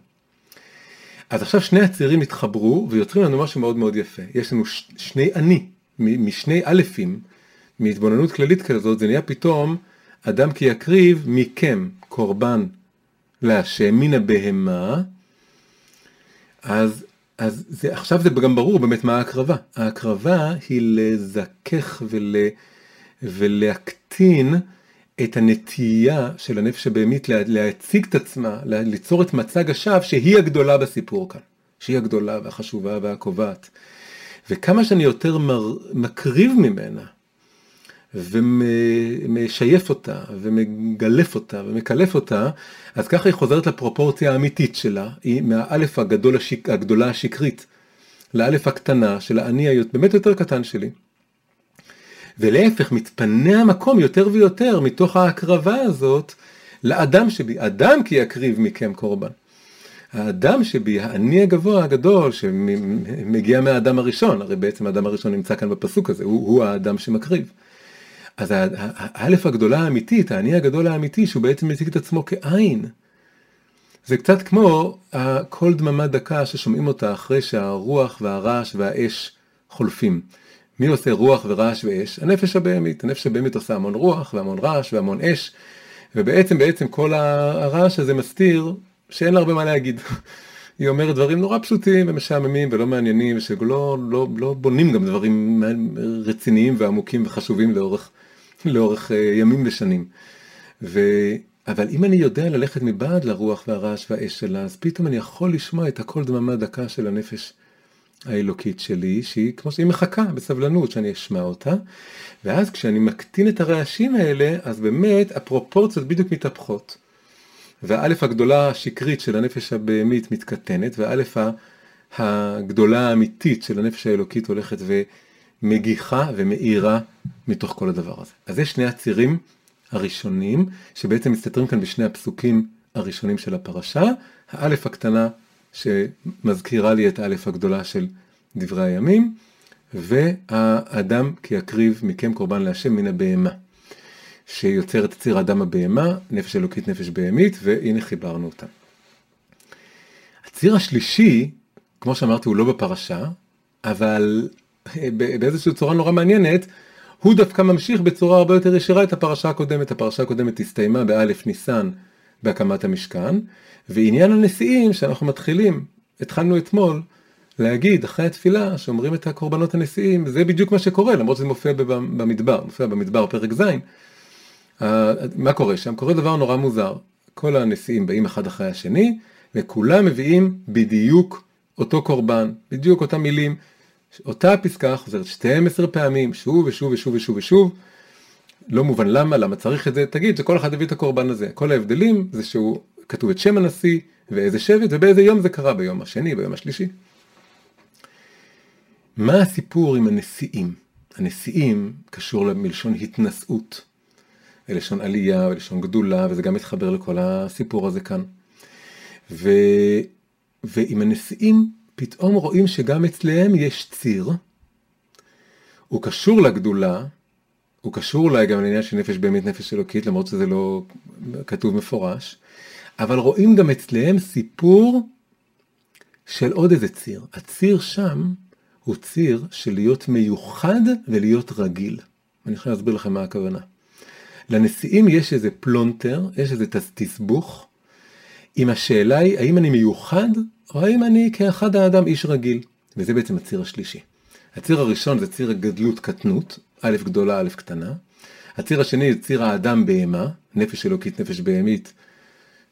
אז עכשיו שני הצירים התחברו ויוצרים לנו משהו מאוד מאוד יפה. יש לנו ש- שני אני, משני אלפים, מהתבוננות כללית כזאת, זה נהיה פתאום אדם כי יקריב מכם קורבן להשם מן הבהמה, אז, אז זה, עכשיו זה גם ברור באמת מה ההקרבה. ההקרבה היא לזכך ול... ולהקטין את הנטייה של הנפש הבהמית להציג את עצמה, ליצור את מצג השווא שהיא הגדולה בסיפור כאן, שהיא הגדולה והחשובה והקובעת. וכמה שאני יותר מר, מקריב ממנה, ומשייף אותה, ומגלף אותה, ומקלף אותה, אז ככה היא חוזרת לפרופורציה האמיתית שלה, היא מהאלף הגדול השיק, הגדולה השקרית, לאלף הקטנה של האני באמת יותר קטן שלי. ולהפך מתפנה המקום יותר ויותר מתוך ההקרבה הזאת לאדם שבי, אדם כי יקריב מכם קורבן. האדם שבי, האני הגבוה הגדול שמגיע מהאדם הראשון, הרי בעצם האדם הראשון נמצא כאן בפסוק הזה, הוא, הוא האדם שמקריב. אז האלף הגדולה האמיתית, האני הגדול האמיתי, שהוא בעצם מציג את עצמו כעין. זה קצת כמו כל דממה דקה ששומעים אותה אחרי שהרוח והרעש והאש חולפים. מי עושה רוח ורעש ואש? הנפש הבהמית. הנפש הבהמית עושה המון רוח והמון רעש והמון אש, ובעצם בעצם כל הרעש הזה מסתיר שאין לה הרבה מה להגיד. היא אומרת דברים נורא פשוטים ומשעממים ולא מעניינים, ושלא לא, לא בונים גם דברים רציניים ועמוקים וחשובים לאורך, לאורך אה, ימים ושנים. ו... אבל אם אני יודע ללכת מבעד לרוח והרעש והאש שלה, אז פתאום אני יכול לשמוע את הקול דממה דקה של הנפש האלוקית שלי, שהיא כמו שהיא מחכה בסבלנות שאני אשמע אותה, ואז כשאני מקטין את הרעשים האלה, אז באמת הפרופורציות בדיוק מתהפכות. והאלף הגדולה השקרית של הנפש הבהמית מתקטנת, והאלף הגדולה האמיתית של הנפש האלוקית הולכת ומגיחה ומאירה מתוך כל הדבר הזה. אז יש שני הצירים הראשונים, שבעצם מסתתרים כאן בשני הפסוקים הראשונים של הפרשה, האלף הקטנה שמזכירה לי את האלף הגדולה של דברי הימים, והאדם כי יקריב מכם קורבן להשם מן הבהמה. שיוצר את ציר האדם הבהמה, נפש אלוקית נפש בהמית, והנה חיברנו אותם. הציר השלישי, כמו שאמרתי, הוא לא בפרשה, אבל באיזושהי צורה נורא מעניינת, הוא דווקא ממשיך בצורה הרבה יותר ישירה את הפרשה הקודמת. הפרשה הקודמת הסתיימה באלף ניסן בהקמת המשכן, ועניין הנשיאים שאנחנו מתחילים, התחלנו אתמול, להגיד אחרי התפילה שאומרים את הקורבנות הנשיאים, זה בדיוק מה שקורה, למרות שזה מופיע במדבר, מופיע במדבר פרק ז', מה קורה שם? קורה דבר נורא מוזר. כל הנשיאים באים אחד אחרי השני, וכולם מביאים בדיוק אותו קורבן, בדיוק אותם מילים. אותה פסקה חוזרת 12 פעמים, שוב ושוב ושוב ושוב ושוב. לא מובן למה, למה צריך את זה, תגיד שכל אחד הביא את הקורבן הזה. כל ההבדלים זה שהוא כתוב את שם הנשיא, ואיזה שבט, ובאיזה יום זה קרה, ביום השני, ביום השלישי. מה הסיפור עם הנשיאים? הנשיאים קשור מלשון התנשאות. ולשון עלייה ולשון גדולה, וזה גם מתחבר לכל הסיפור הזה כאן. ו... ועם הנשיאים פתאום רואים שגם אצלם יש ציר, הוא קשור לגדולה, הוא קשור אולי גם לעניין של נפש באמת נפש אלוקית, למרות שזה לא כתוב מפורש, אבל רואים גם אצלם סיפור של עוד איזה ציר. הציר שם הוא ציר של להיות מיוחד ולהיות רגיל. אני יכול להסביר לכם מה הכוונה. לנשיאים יש איזה פלונטר, יש איזה תסבוך, אם השאלה היא האם אני מיוחד, או האם אני כאחד האדם איש רגיל. וזה בעצם הציר השלישי. הציר הראשון זה ציר הגדלות קטנות, א' גדולה, א' קטנה. הציר השני זה ציר האדם בהמה, נפש אלוקית, נפש בהמית,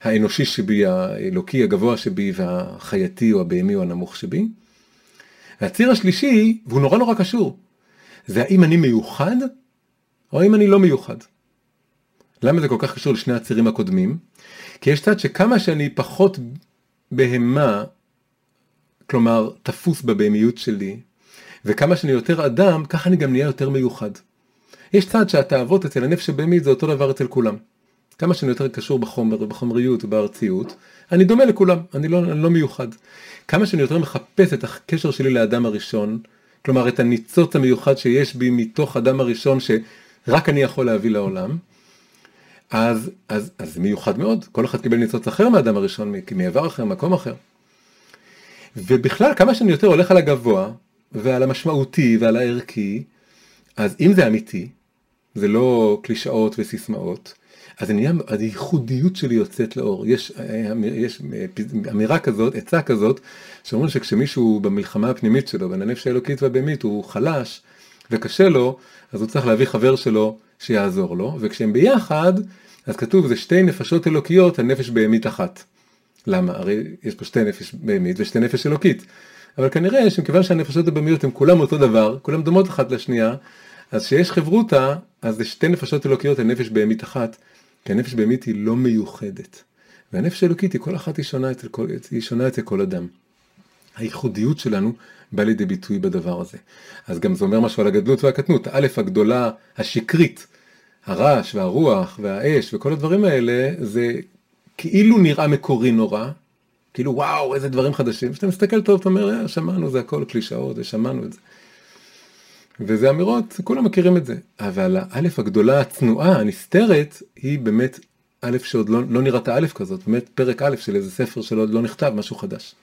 האנושי שבי, האלוקי הגבוה שבי, והחייתי או הבהמי או הנמוך שבי. והציר השלישי, והוא נורא נורא קשור, זה האם אני מיוחד, או האם אני לא מיוחד. למה זה כל כך קשור לשני הצירים הקודמים? כי יש צד שכמה שאני פחות בהמה, כלומר תפוס בבהמיות שלי, וכמה שאני יותר אדם, ככה אני גם נהיה יותר מיוחד. יש צד שהתאוות אצל הנפש הבהמית זה אותו דבר אצל כולם. כמה שאני יותר קשור בחומר ובחומריות ובארציות, אני דומה לכולם, אני לא, אני לא מיוחד. כמה שאני יותר מחפש את הקשר שלי לאדם הראשון, כלומר את הניצוץ המיוחד שיש בי מתוך אדם הראשון שרק אני יכול להביא לעולם, אז, אז, אז מיוחד מאוד, כל אחד קיבל ניצוץ אחר מהאדם הראשון, מעבר אחר, מקום אחר. ובכלל, כמה שאני יותר הולך על הגבוה, ועל המשמעותי ועל הערכי, אז אם זה אמיתי, זה לא קלישאות וסיסמאות, אז נהיה, הייחודיות שלי יוצאת לאור. יש, יש אמירה כזאת, עצה כזאת, שאומרים שכשמישהו במלחמה הפנימית שלו, בין הנפש האלוקית והבהמית, הוא חלש וקשה לו, אז הוא צריך להביא חבר שלו שיעזור לו, וכשהם ביחד, אז כתוב זה שתי נפשות אלוקיות על נפש בהמית אחת. למה? הרי יש פה שתי נפש בהמית ושתי נפש אלוקית. אבל כנראה שמכיוון שהנפשות הבהמיות הן כולם אותו דבר, כולם דומות אחת לשנייה, אז כשיש חברותה, אז זה שתי נפשות אלוקיות על נפש בהמית אחת, כי הנפש בהמית היא לא מיוחדת. והנפש האלוקית היא כל אחת היא שונה אצל כל, כל אדם. הייחודיות שלנו באה לידי ביטוי בדבר הזה. אז גם זה אומר משהו על הגדלות והקטנות. האלף הגדולה, השקרית, הרעש והרוח והאש וכל הדברים האלה, זה כאילו נראה מקורי נורא, כאילו וואו איזה דברים חדשים, כשאתה מסתכל טוב אתה אומר אה, שמענו זה הכל קלישאות ושמענו את זה. וזה אמירות, כולם מכירים את זה, אבל האלף הגדולה הצנועה הנסתרת היא באמת א' שעוד לא, לא נראתה א' כזאת, באמת פרק א' של איזה ספר שעוד לא נכתב, משהו חדש.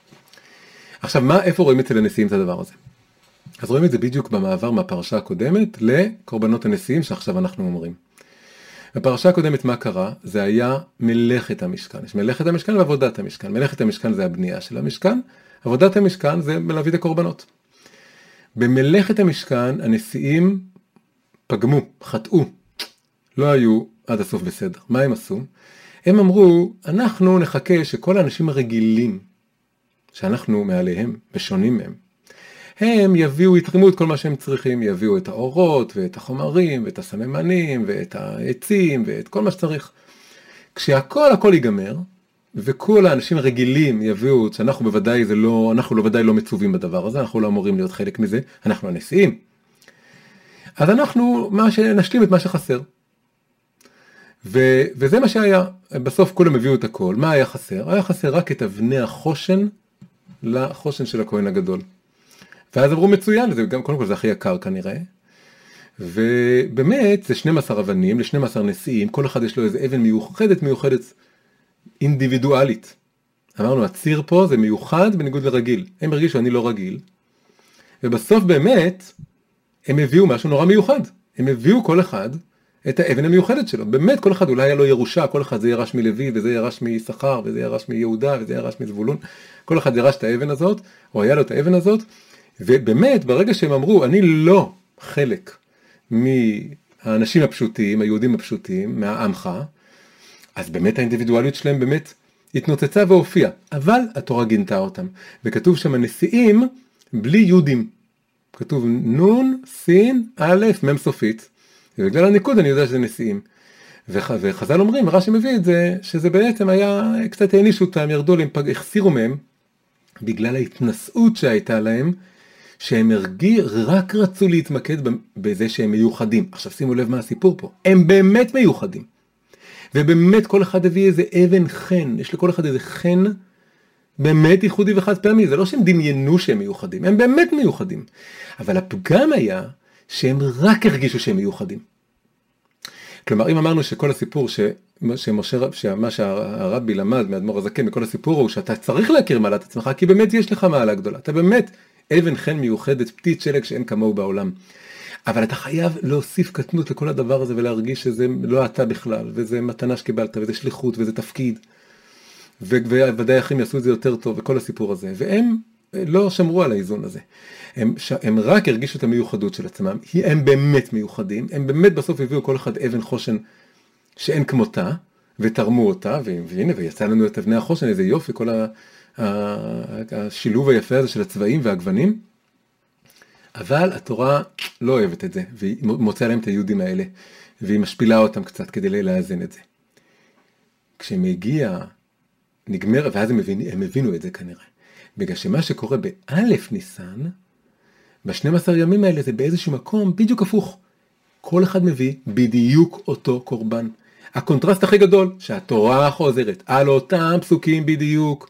עכשיו מה, איפה רואים אצל הנשיאים את הדבר הזה? אז רואים את זה בדיוק במעבר מהפרשה הקודמת לקורבנות הנשיאים שעכשיו אנחנו אומרים. בפרשה הקודמת מה קרה? זה היה מלאכת המשכן. יש מלאכת המשכן ועבודת המשכן. מלאכת המשכן זה הבנייה של המשכן, עבודת המשכן זה להביא את הקורבנות. במלאכת המשכן הנשיאים פגמו, חטאו, לא היו עד הסוף בסדר. מה הם עשו? הם אמרו, אנחנו נחכה שכל האנשים הרגילים, שאנחנו מעליהם ושונים מהם, הם יביאו, יתרמו את כל מה שהם צריכים, יביאו את האורות ואת החומרים ואת הסממנים ואת העצים ואת כל מה שצריך. כשהכל הכל ייגמר, וכל האנשים הרגילים יביאו, שאנחנו בוודאי זה לא, אנחנו לא ודאי לא מצווים בדבר הזה, אנחנו לא אמורים להיות חלק מזה, אנחנו הנשיאים. אז אנחנו מה שנשלים את מה שחסר. ו, וזה מה שהיה, בסוף כולם הביאו את הכל, מה היה חסר? היה חסר רק את אבני החושן לחושן של הכהן הגדול. ואז אמרו מצוין, זה גם קודם כל זה הכי יקר כנראה. ובאמת זה 12 אבנים ל-12 נשיאים, כל אחד יש לו איזה אבן מיוחדת מיוחדת אינדיבידואלית. אמרנו הציר פה זה מיוחד בניגוד לרגיל, הם הרגישו אני לא רגיל. ובסוף באמת הם הביאו משהו נורא מיוחד, הם הביאו כל אחד את האבן המיוחדת שלו, באמת כל אחד אולי היה לו ירושה, כל אחד זה ירש מלוי וזה ירש מיששכר וזה ירש מיהודה וזה ירש מזבולון, כל אחד ירש את האבן הזאת, או היה לו את האבן הזאת, ובאמת ברגע שהם אמרו אני לא חלק מהאנשים הפשוטים, היהודים הפשוטים, מהעמך, אז באמת האינדיבידואליות שלהם באמת התנוצצה והופיעה, אבל התורה גינתה אותם, וכתוב שם הנשיאים בלי יהודים, כתוב נון, סין, א', מ' סופית, ובגלל הניקוד אני יודע שזה נשיאים. וח, וחז"ל אומרים, רש"י מביא את זה, שזה בעצם היה, קצת הענישו אותם, ירדו להם, החסירו מהם, בגלל ההתנשאות שהייתה להם, שהם הרגיע, רק רצו להתמקד בזה שהם מיוחדים. עכשיו שימו לב מה הסיפור פה, הם באמת מיוחדים. ובאמת כל אחד הביא איזה אבן חן, יש לכל אחד איזה חן באמת ייחודי וחד פעמי, זה לא שהם דמיינו שהם מיוחדים, הם באמת מיוחדים. אבל הפגם היה שהם רק הרגישו שהם מיוחדים. כלומר אם אמרנו שכל הסיפור ש... שמשה, שמה שהרבי למד מאדמו"ר הזקן מכל הסיפור הוא שאתה צריך להכיר מעלת עצמך כי באמת יש לך מעלה גדולה, אתה באמת אבן חן מיוחדת, פתית שלג שאין כמוהו בעולם. אבל אתה חייב להוסיף קטנות לכל הדבר הזה ולהרגיש שזה לא אתה בכלל, וזה מתנה שקיבלת, וזה שליחות, וזה תפקיד. וודאי אחרים יעשו את זה יותר טוב, וכל הסיפור הזה. והם לא שמרו על האיזון הזה. הם, הם רק הרגישו את המיוחדות של עצמם, הם באמת מיוחדים, הם באמת בסוף הביאו כל אחד אבן חושן שאין כמותה, ותרמו אותה, והנה, ויצא לנו את אבני החושן, איזה יופי, כל השילוב היפה הזה של הצבעים והגוונים. אבל התורה לא אוהבת את זה, והיא מוצאה להם את היהודים האלה, והיא משפילה אותם קצת כדי לאזן את זה. כשמגיע, נגמר, ואז הם, מבין, הם הבינו את זה כנראה. בגלל שמה שקורה באלף ניסן, ב-12 ימים האלה זה באיזשהו מקום בדיוק הפוך. כל אחד מביא בדיוק אותו קורבן. הקונטרסט הכי גדול, שהתורה חוזרת על אותם פסוקים בדיוק,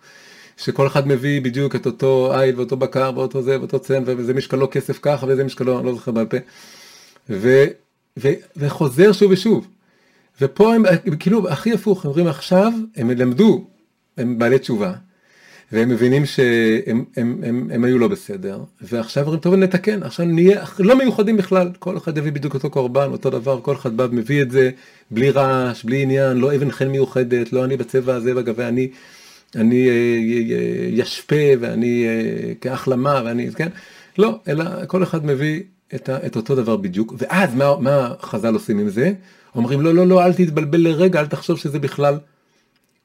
שכל אחד מביא בדיוק את אותו איל ואותו בקר ואותו זה ואותו צאן וזה משקלו כסף ככה וזה משקלו אני לא זוכר בעל פה. ו, ו, וחוזר שוב ושוב. ופה הם כאילו הכי הפוך הם אומרים עכשיו הם למדו הם בעלי תשובה והם מבינים שהם הם, הם, הם היו לא בסדר ועכשיו אומרים טוב נתקן עכשיו נהיה לא מיוחדים בכלל. כל אחד יביא בדיוק אותו קורבן אותו דבר כל אחד בא מביא את זה בלי רעש בלי עניין לא אבן חן מיוחדת לא אני בצבע הזה בגבי אני אני ישפה ואני כהחלמה ואני, כן? לא, אלא כל אחד מביא את, ה, את אותו דבר בדיוק, ואז מה, מה חז"ל עושים עם זה? אומרים לא, לא, לא, אל תתבלבל לרגע, אל תחשוב שזה בכלל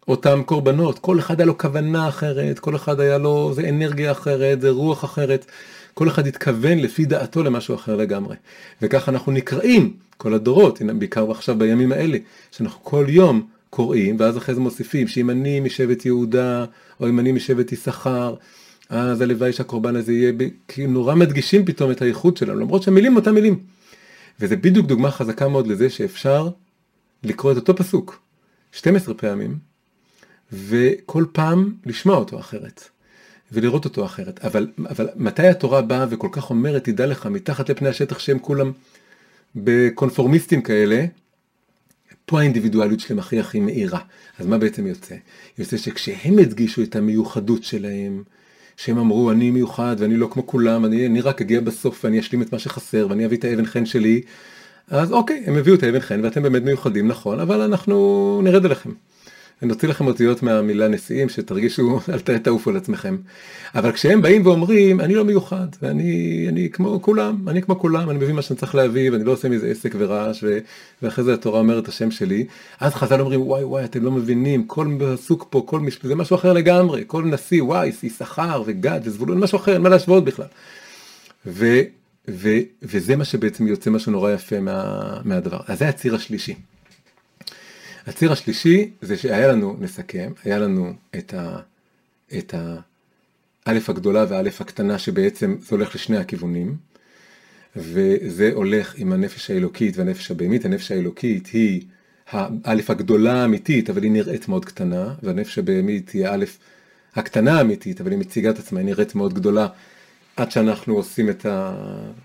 אותם קורבנות, כל אחד היה לו כוונה אחרת, כל אחד היה לו, זה אנרגיה אחרת, זה רוח אחרת, כל אחד התכוון לפי דעתו למשהו אחר לגמרי. וככה אנחנו נקראים כל הדורות, בעיקר עכשיו בימים האלה, שאנחנו כל יום קוראים, ואז אחרי זה מוסיפים שאם אני משבט יהודה, או אם אני משבט יששכר, אז הלוואי שהקורבן הזה יהיה, כי נורא מדגישים פתאום את הייחוד שלנו, למרות שהמילים אותם מילים. וזה בדיוק דוגמה חזקה מאוד לזה שאפשר לקרוא את אותו פסוק 12 פעמים, וכל פעם לשמוע אותו אחרת, ולראות אותו אחרת. אבל, אבל מתי התורה באה וכל כך אומרת, תדע לך, מתחת לפני השטח שהם כולם בקונפורמיסטים כאלה, פה האינדיבידואליות שלהם הכי הכי מאירה. אז מה בעצם יוצא? יוצא שכשהם הדגישו את המיוחדות שלהם, שהם אמרו אני מיוחד ואני לא כמו כולם, אני, אני רק אגיע בסוף ואני אשלים את מה שחסר ואני אביא את האבן חן שלי, אז אוקיי, הם הביאו את האבן חן ואתם באמת מיוחדים, נכון, אבל אנחנו נרד אליכם. נוציא לכם אותיות מהמילה נשיאים שתרגישו, אל תעופו על עצמכם. אבל כשהם באים ואומרים, אני לא מיוחד, ואני אני כמו כולם, אני כמו כולם, אני מביא מה שאני צריך להביא, ואני לא עושה מזה עסק ורעש, ו... ואחרי זה התורה אומרת את השם שלי, אז חז"ל אומרים, וואי וואי, אתם לא מבינים, כל פסוק פה, כל משפט, זה משהו אחר לגמרי, כל נשיא, וואי, יששכר וגד וזבולון, משהו אחר, אין מה להשוות בכלל. ו... ו... וזה מה שבעצם יוצא משהו נורא יפה מה... מהדבר. אז זה הציר השלישי. הציר השלישי זה שהיה לנו, נסכם, היה לנו את ה... את ה... א' הגדולה וא' הקטנה שבעצם זה הולך לשני הכיוונים וזה הולך עם הנפש האלוקית והנפש הבהמית, הנפש האלוקית היא האלף הגדולה האמיתית אבל היא נראית מאוד קטנה והנפש הבהמית היא האלף הקטנה האמיתית אבל היא מציגה את עצמה, היא נראית מאוד גדולה. עד שאנחנו עושים את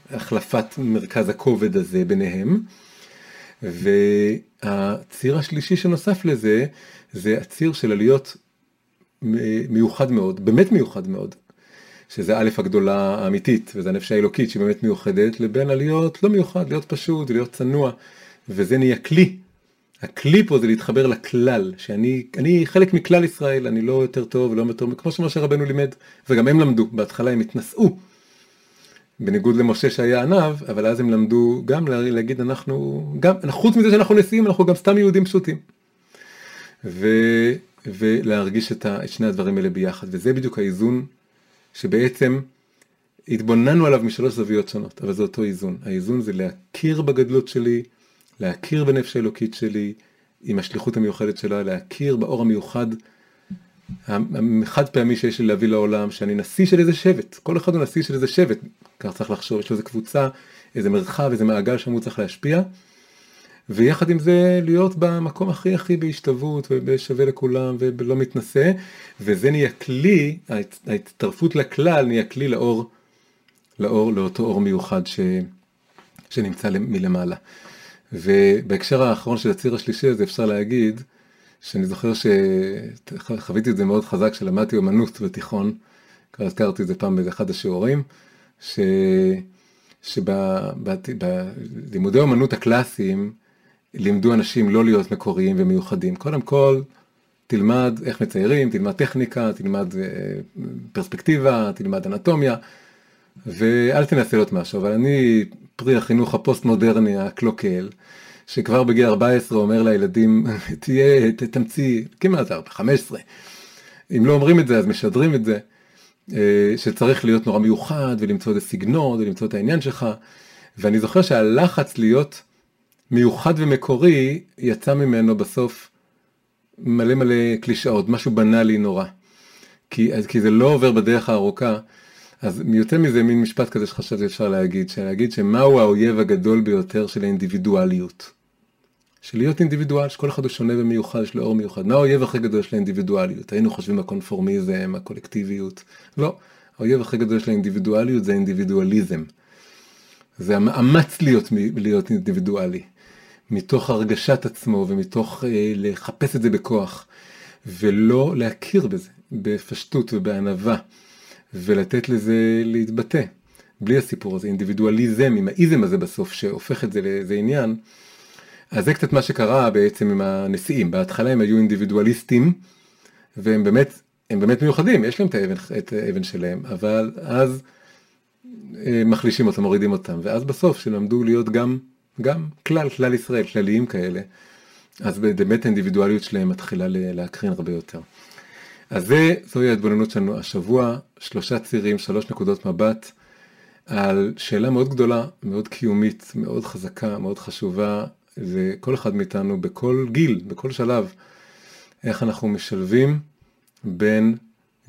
החלפת מרכז הכובד הזה ביניהם והציר השלישי שנוסף לזה, זה הציר של עליות מיוחד מאוד, באמת מיוחד מאוד, שזה א' הגדולה האמיתית, וזה הנפש האלוקית שהיא באמת מיוחדת, לבין עליות לא מיוחד, להיות פשוט, להיות צנוע, וזה נהיה כלי. הכלי פה זה להתחבר לכלל, שאני אני חלק מכלל ישראל, אני לא יותר טוב ולא יותר, כמו שמשה רבנו לימד, וגם הם למדו, בהתחלה הם התנשאו. בניגוד למשה שהיה עניו, אבל אז הם למדו גם להגיד אנחנו, גם, חוץ מזה שאנחנו נשיאים, אנחנו גם סתם יהודים פשוטים. ו, ולהרגיש את, ה, את שני הדברים האלה ביחד, וזה בדיוק האיזון שבעצם התבוננו עליו משלוש זוויות שונות, אבל זה אותו איזון. האיזון זה להכיר בגדלות שלי, להכיר בנפש האלוקית שלי, עם השליחות המיוחדת שלה, להכיר באור המיוחד החד פעמי שיש לי להביא לעולם, שאני נשיא של איזה שבט, כל אחד הוא נשיא של איזה שבט, כך צריך לחשוב, יש לו איזה קבוצה, איזה מרחב, איזה מעגל שם הוא צריך להשפיע, ויחד עם זה להיות במקום הכי הכי בהשתוות ובשווה לכולם ולא מתנשא, וזה נהיה כלי, ההצטרפות לכלל נהיה כלי לאור, לאור, לאותו אור מיוחד ש, שנמצא מלמעלה. ובהקשר האחרון של הציר השלישי הזה אפשר להגיד, שאני זוכר שחוויתי את זה מאוד חזק כשלמדתי אומנות בתיכון, כבר הזכרתי את זה פעם באחד השיעורים, ש... שבלימודי אומנות הקלאסיים לימדו אנשים לא להיות מקוריים ומיוחדים. קודם כל, תלמד איך מציירים, תלמד טכניקה, תלמד אה, פרספקטיבה, תלמד אנטומיה, ואל תנסה להיות משהו. אבל אני פרי החינוך הפוסט מודרני הקלוקל, שכבר בגיל 14 אומר לילדים, תהיה, תמציא, כמעט 4, 15. אם לא אומרים את זה, אז משדרים את זה, אה, שצריך להיות נורא מיוחד, ולמצוא איזה סגנון, ולמצוא את העניין שלך. ואני זוכר שהלחץ להיות מיוחד ומקורי, יצא ממנו בסוף מלא מלא קלישאות, משהו בנאלי נורא. כי, כי זה לא עובר בדרך הארוכה. אז יוצא מזה מין משפט כזה שחשבתי אפשר להגיד, שלהגיד שמהו האויב הגדול ביותר של האינדיבידואליות. של להיות אינדיבידואל, שכל אחד הוא שונה ומיוחד, יש לו אור מיוחד. מה האויב הכי גדול של האינדיבידואליות? היינו חושבים הקונפורמיזם, הקולקטיביות. לא, האויב הכי גדול של האינדיבידואליות זה האינדיבידואליזם. זה המאמץ להיות, להיות אינדיבידואלי. מתוך הרגשת עצמו ומתוך אה, לחפש את זה בכוח. ולא להכיר בזה, בפשטות ובענווה. ולתת לזה להתבטא. בלי הסיפור הזה, אינדיבידואליזם, עם האיזם הזה בסוף, שהופך את זה לאיזה עניין. אז זה קצת מה שקרה בעצם עם הנשיאים, בהתחלה הם היו אינדיבידואליסטים, והם באמת, הם באמת מיוחדים, יש להם את האבן, את האבן שלהם, אבל אז אה, מחלישים אותם, מורידים אותם, ואז בסוף שלמדו להיות גם, גם כלל, כלל ישראל, כלליים כאלה, אז באמת האינדיבידואליות שלהם מתחילה להקרין הרבה יותר. אז זה, זוהי ההתבוננות שלנו השבוע, שלושה צירים, שלוש נקודות מבט, על שאלה מאוד גדולה, מאוד קיומית, מאוד חזקה, מאוד חשובה, וכל אחד מאיתנו בכל גיל, בכל שלב, איך אנחנו משלבים בין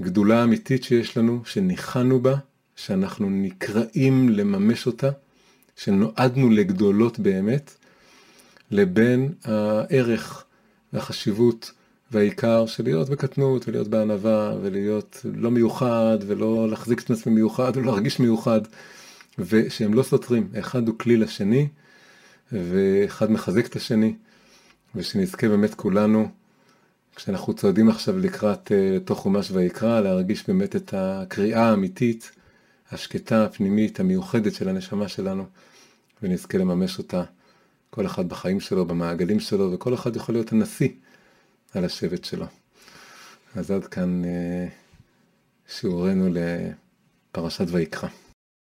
גדולה אמיתית שיש לנו, שניחנו בה, שאנחנו נקראים לממש אותה, שנועדנו לגדולות באמת, לבין הערך והחשיבות והעיקר של להיות בקטנות ולהיות בענווה ולהיות לא מיוחד ולא להחזיק את עצמי מיוחד ולא להרגיש מיוחד ושהם לא סותרים, אחד הוא כלי לשני ואחד מחזק את השני ושנזכה באמת כולנו כשאנחנו צועדים עכשיו לקראת uh, תוך חומש ויקרא להרגיש באמת את הקריאה האמיתית השקטה הפנימית המיוחדת של הנשמה שלנו ונזכה לממש אותה כל אחד בחיים שלו במעגלים שלו וכל אחד יכול להיות הנשיא על השבט שלו. אז עד כאן uh, שיעורנו לפרשת ויקרא.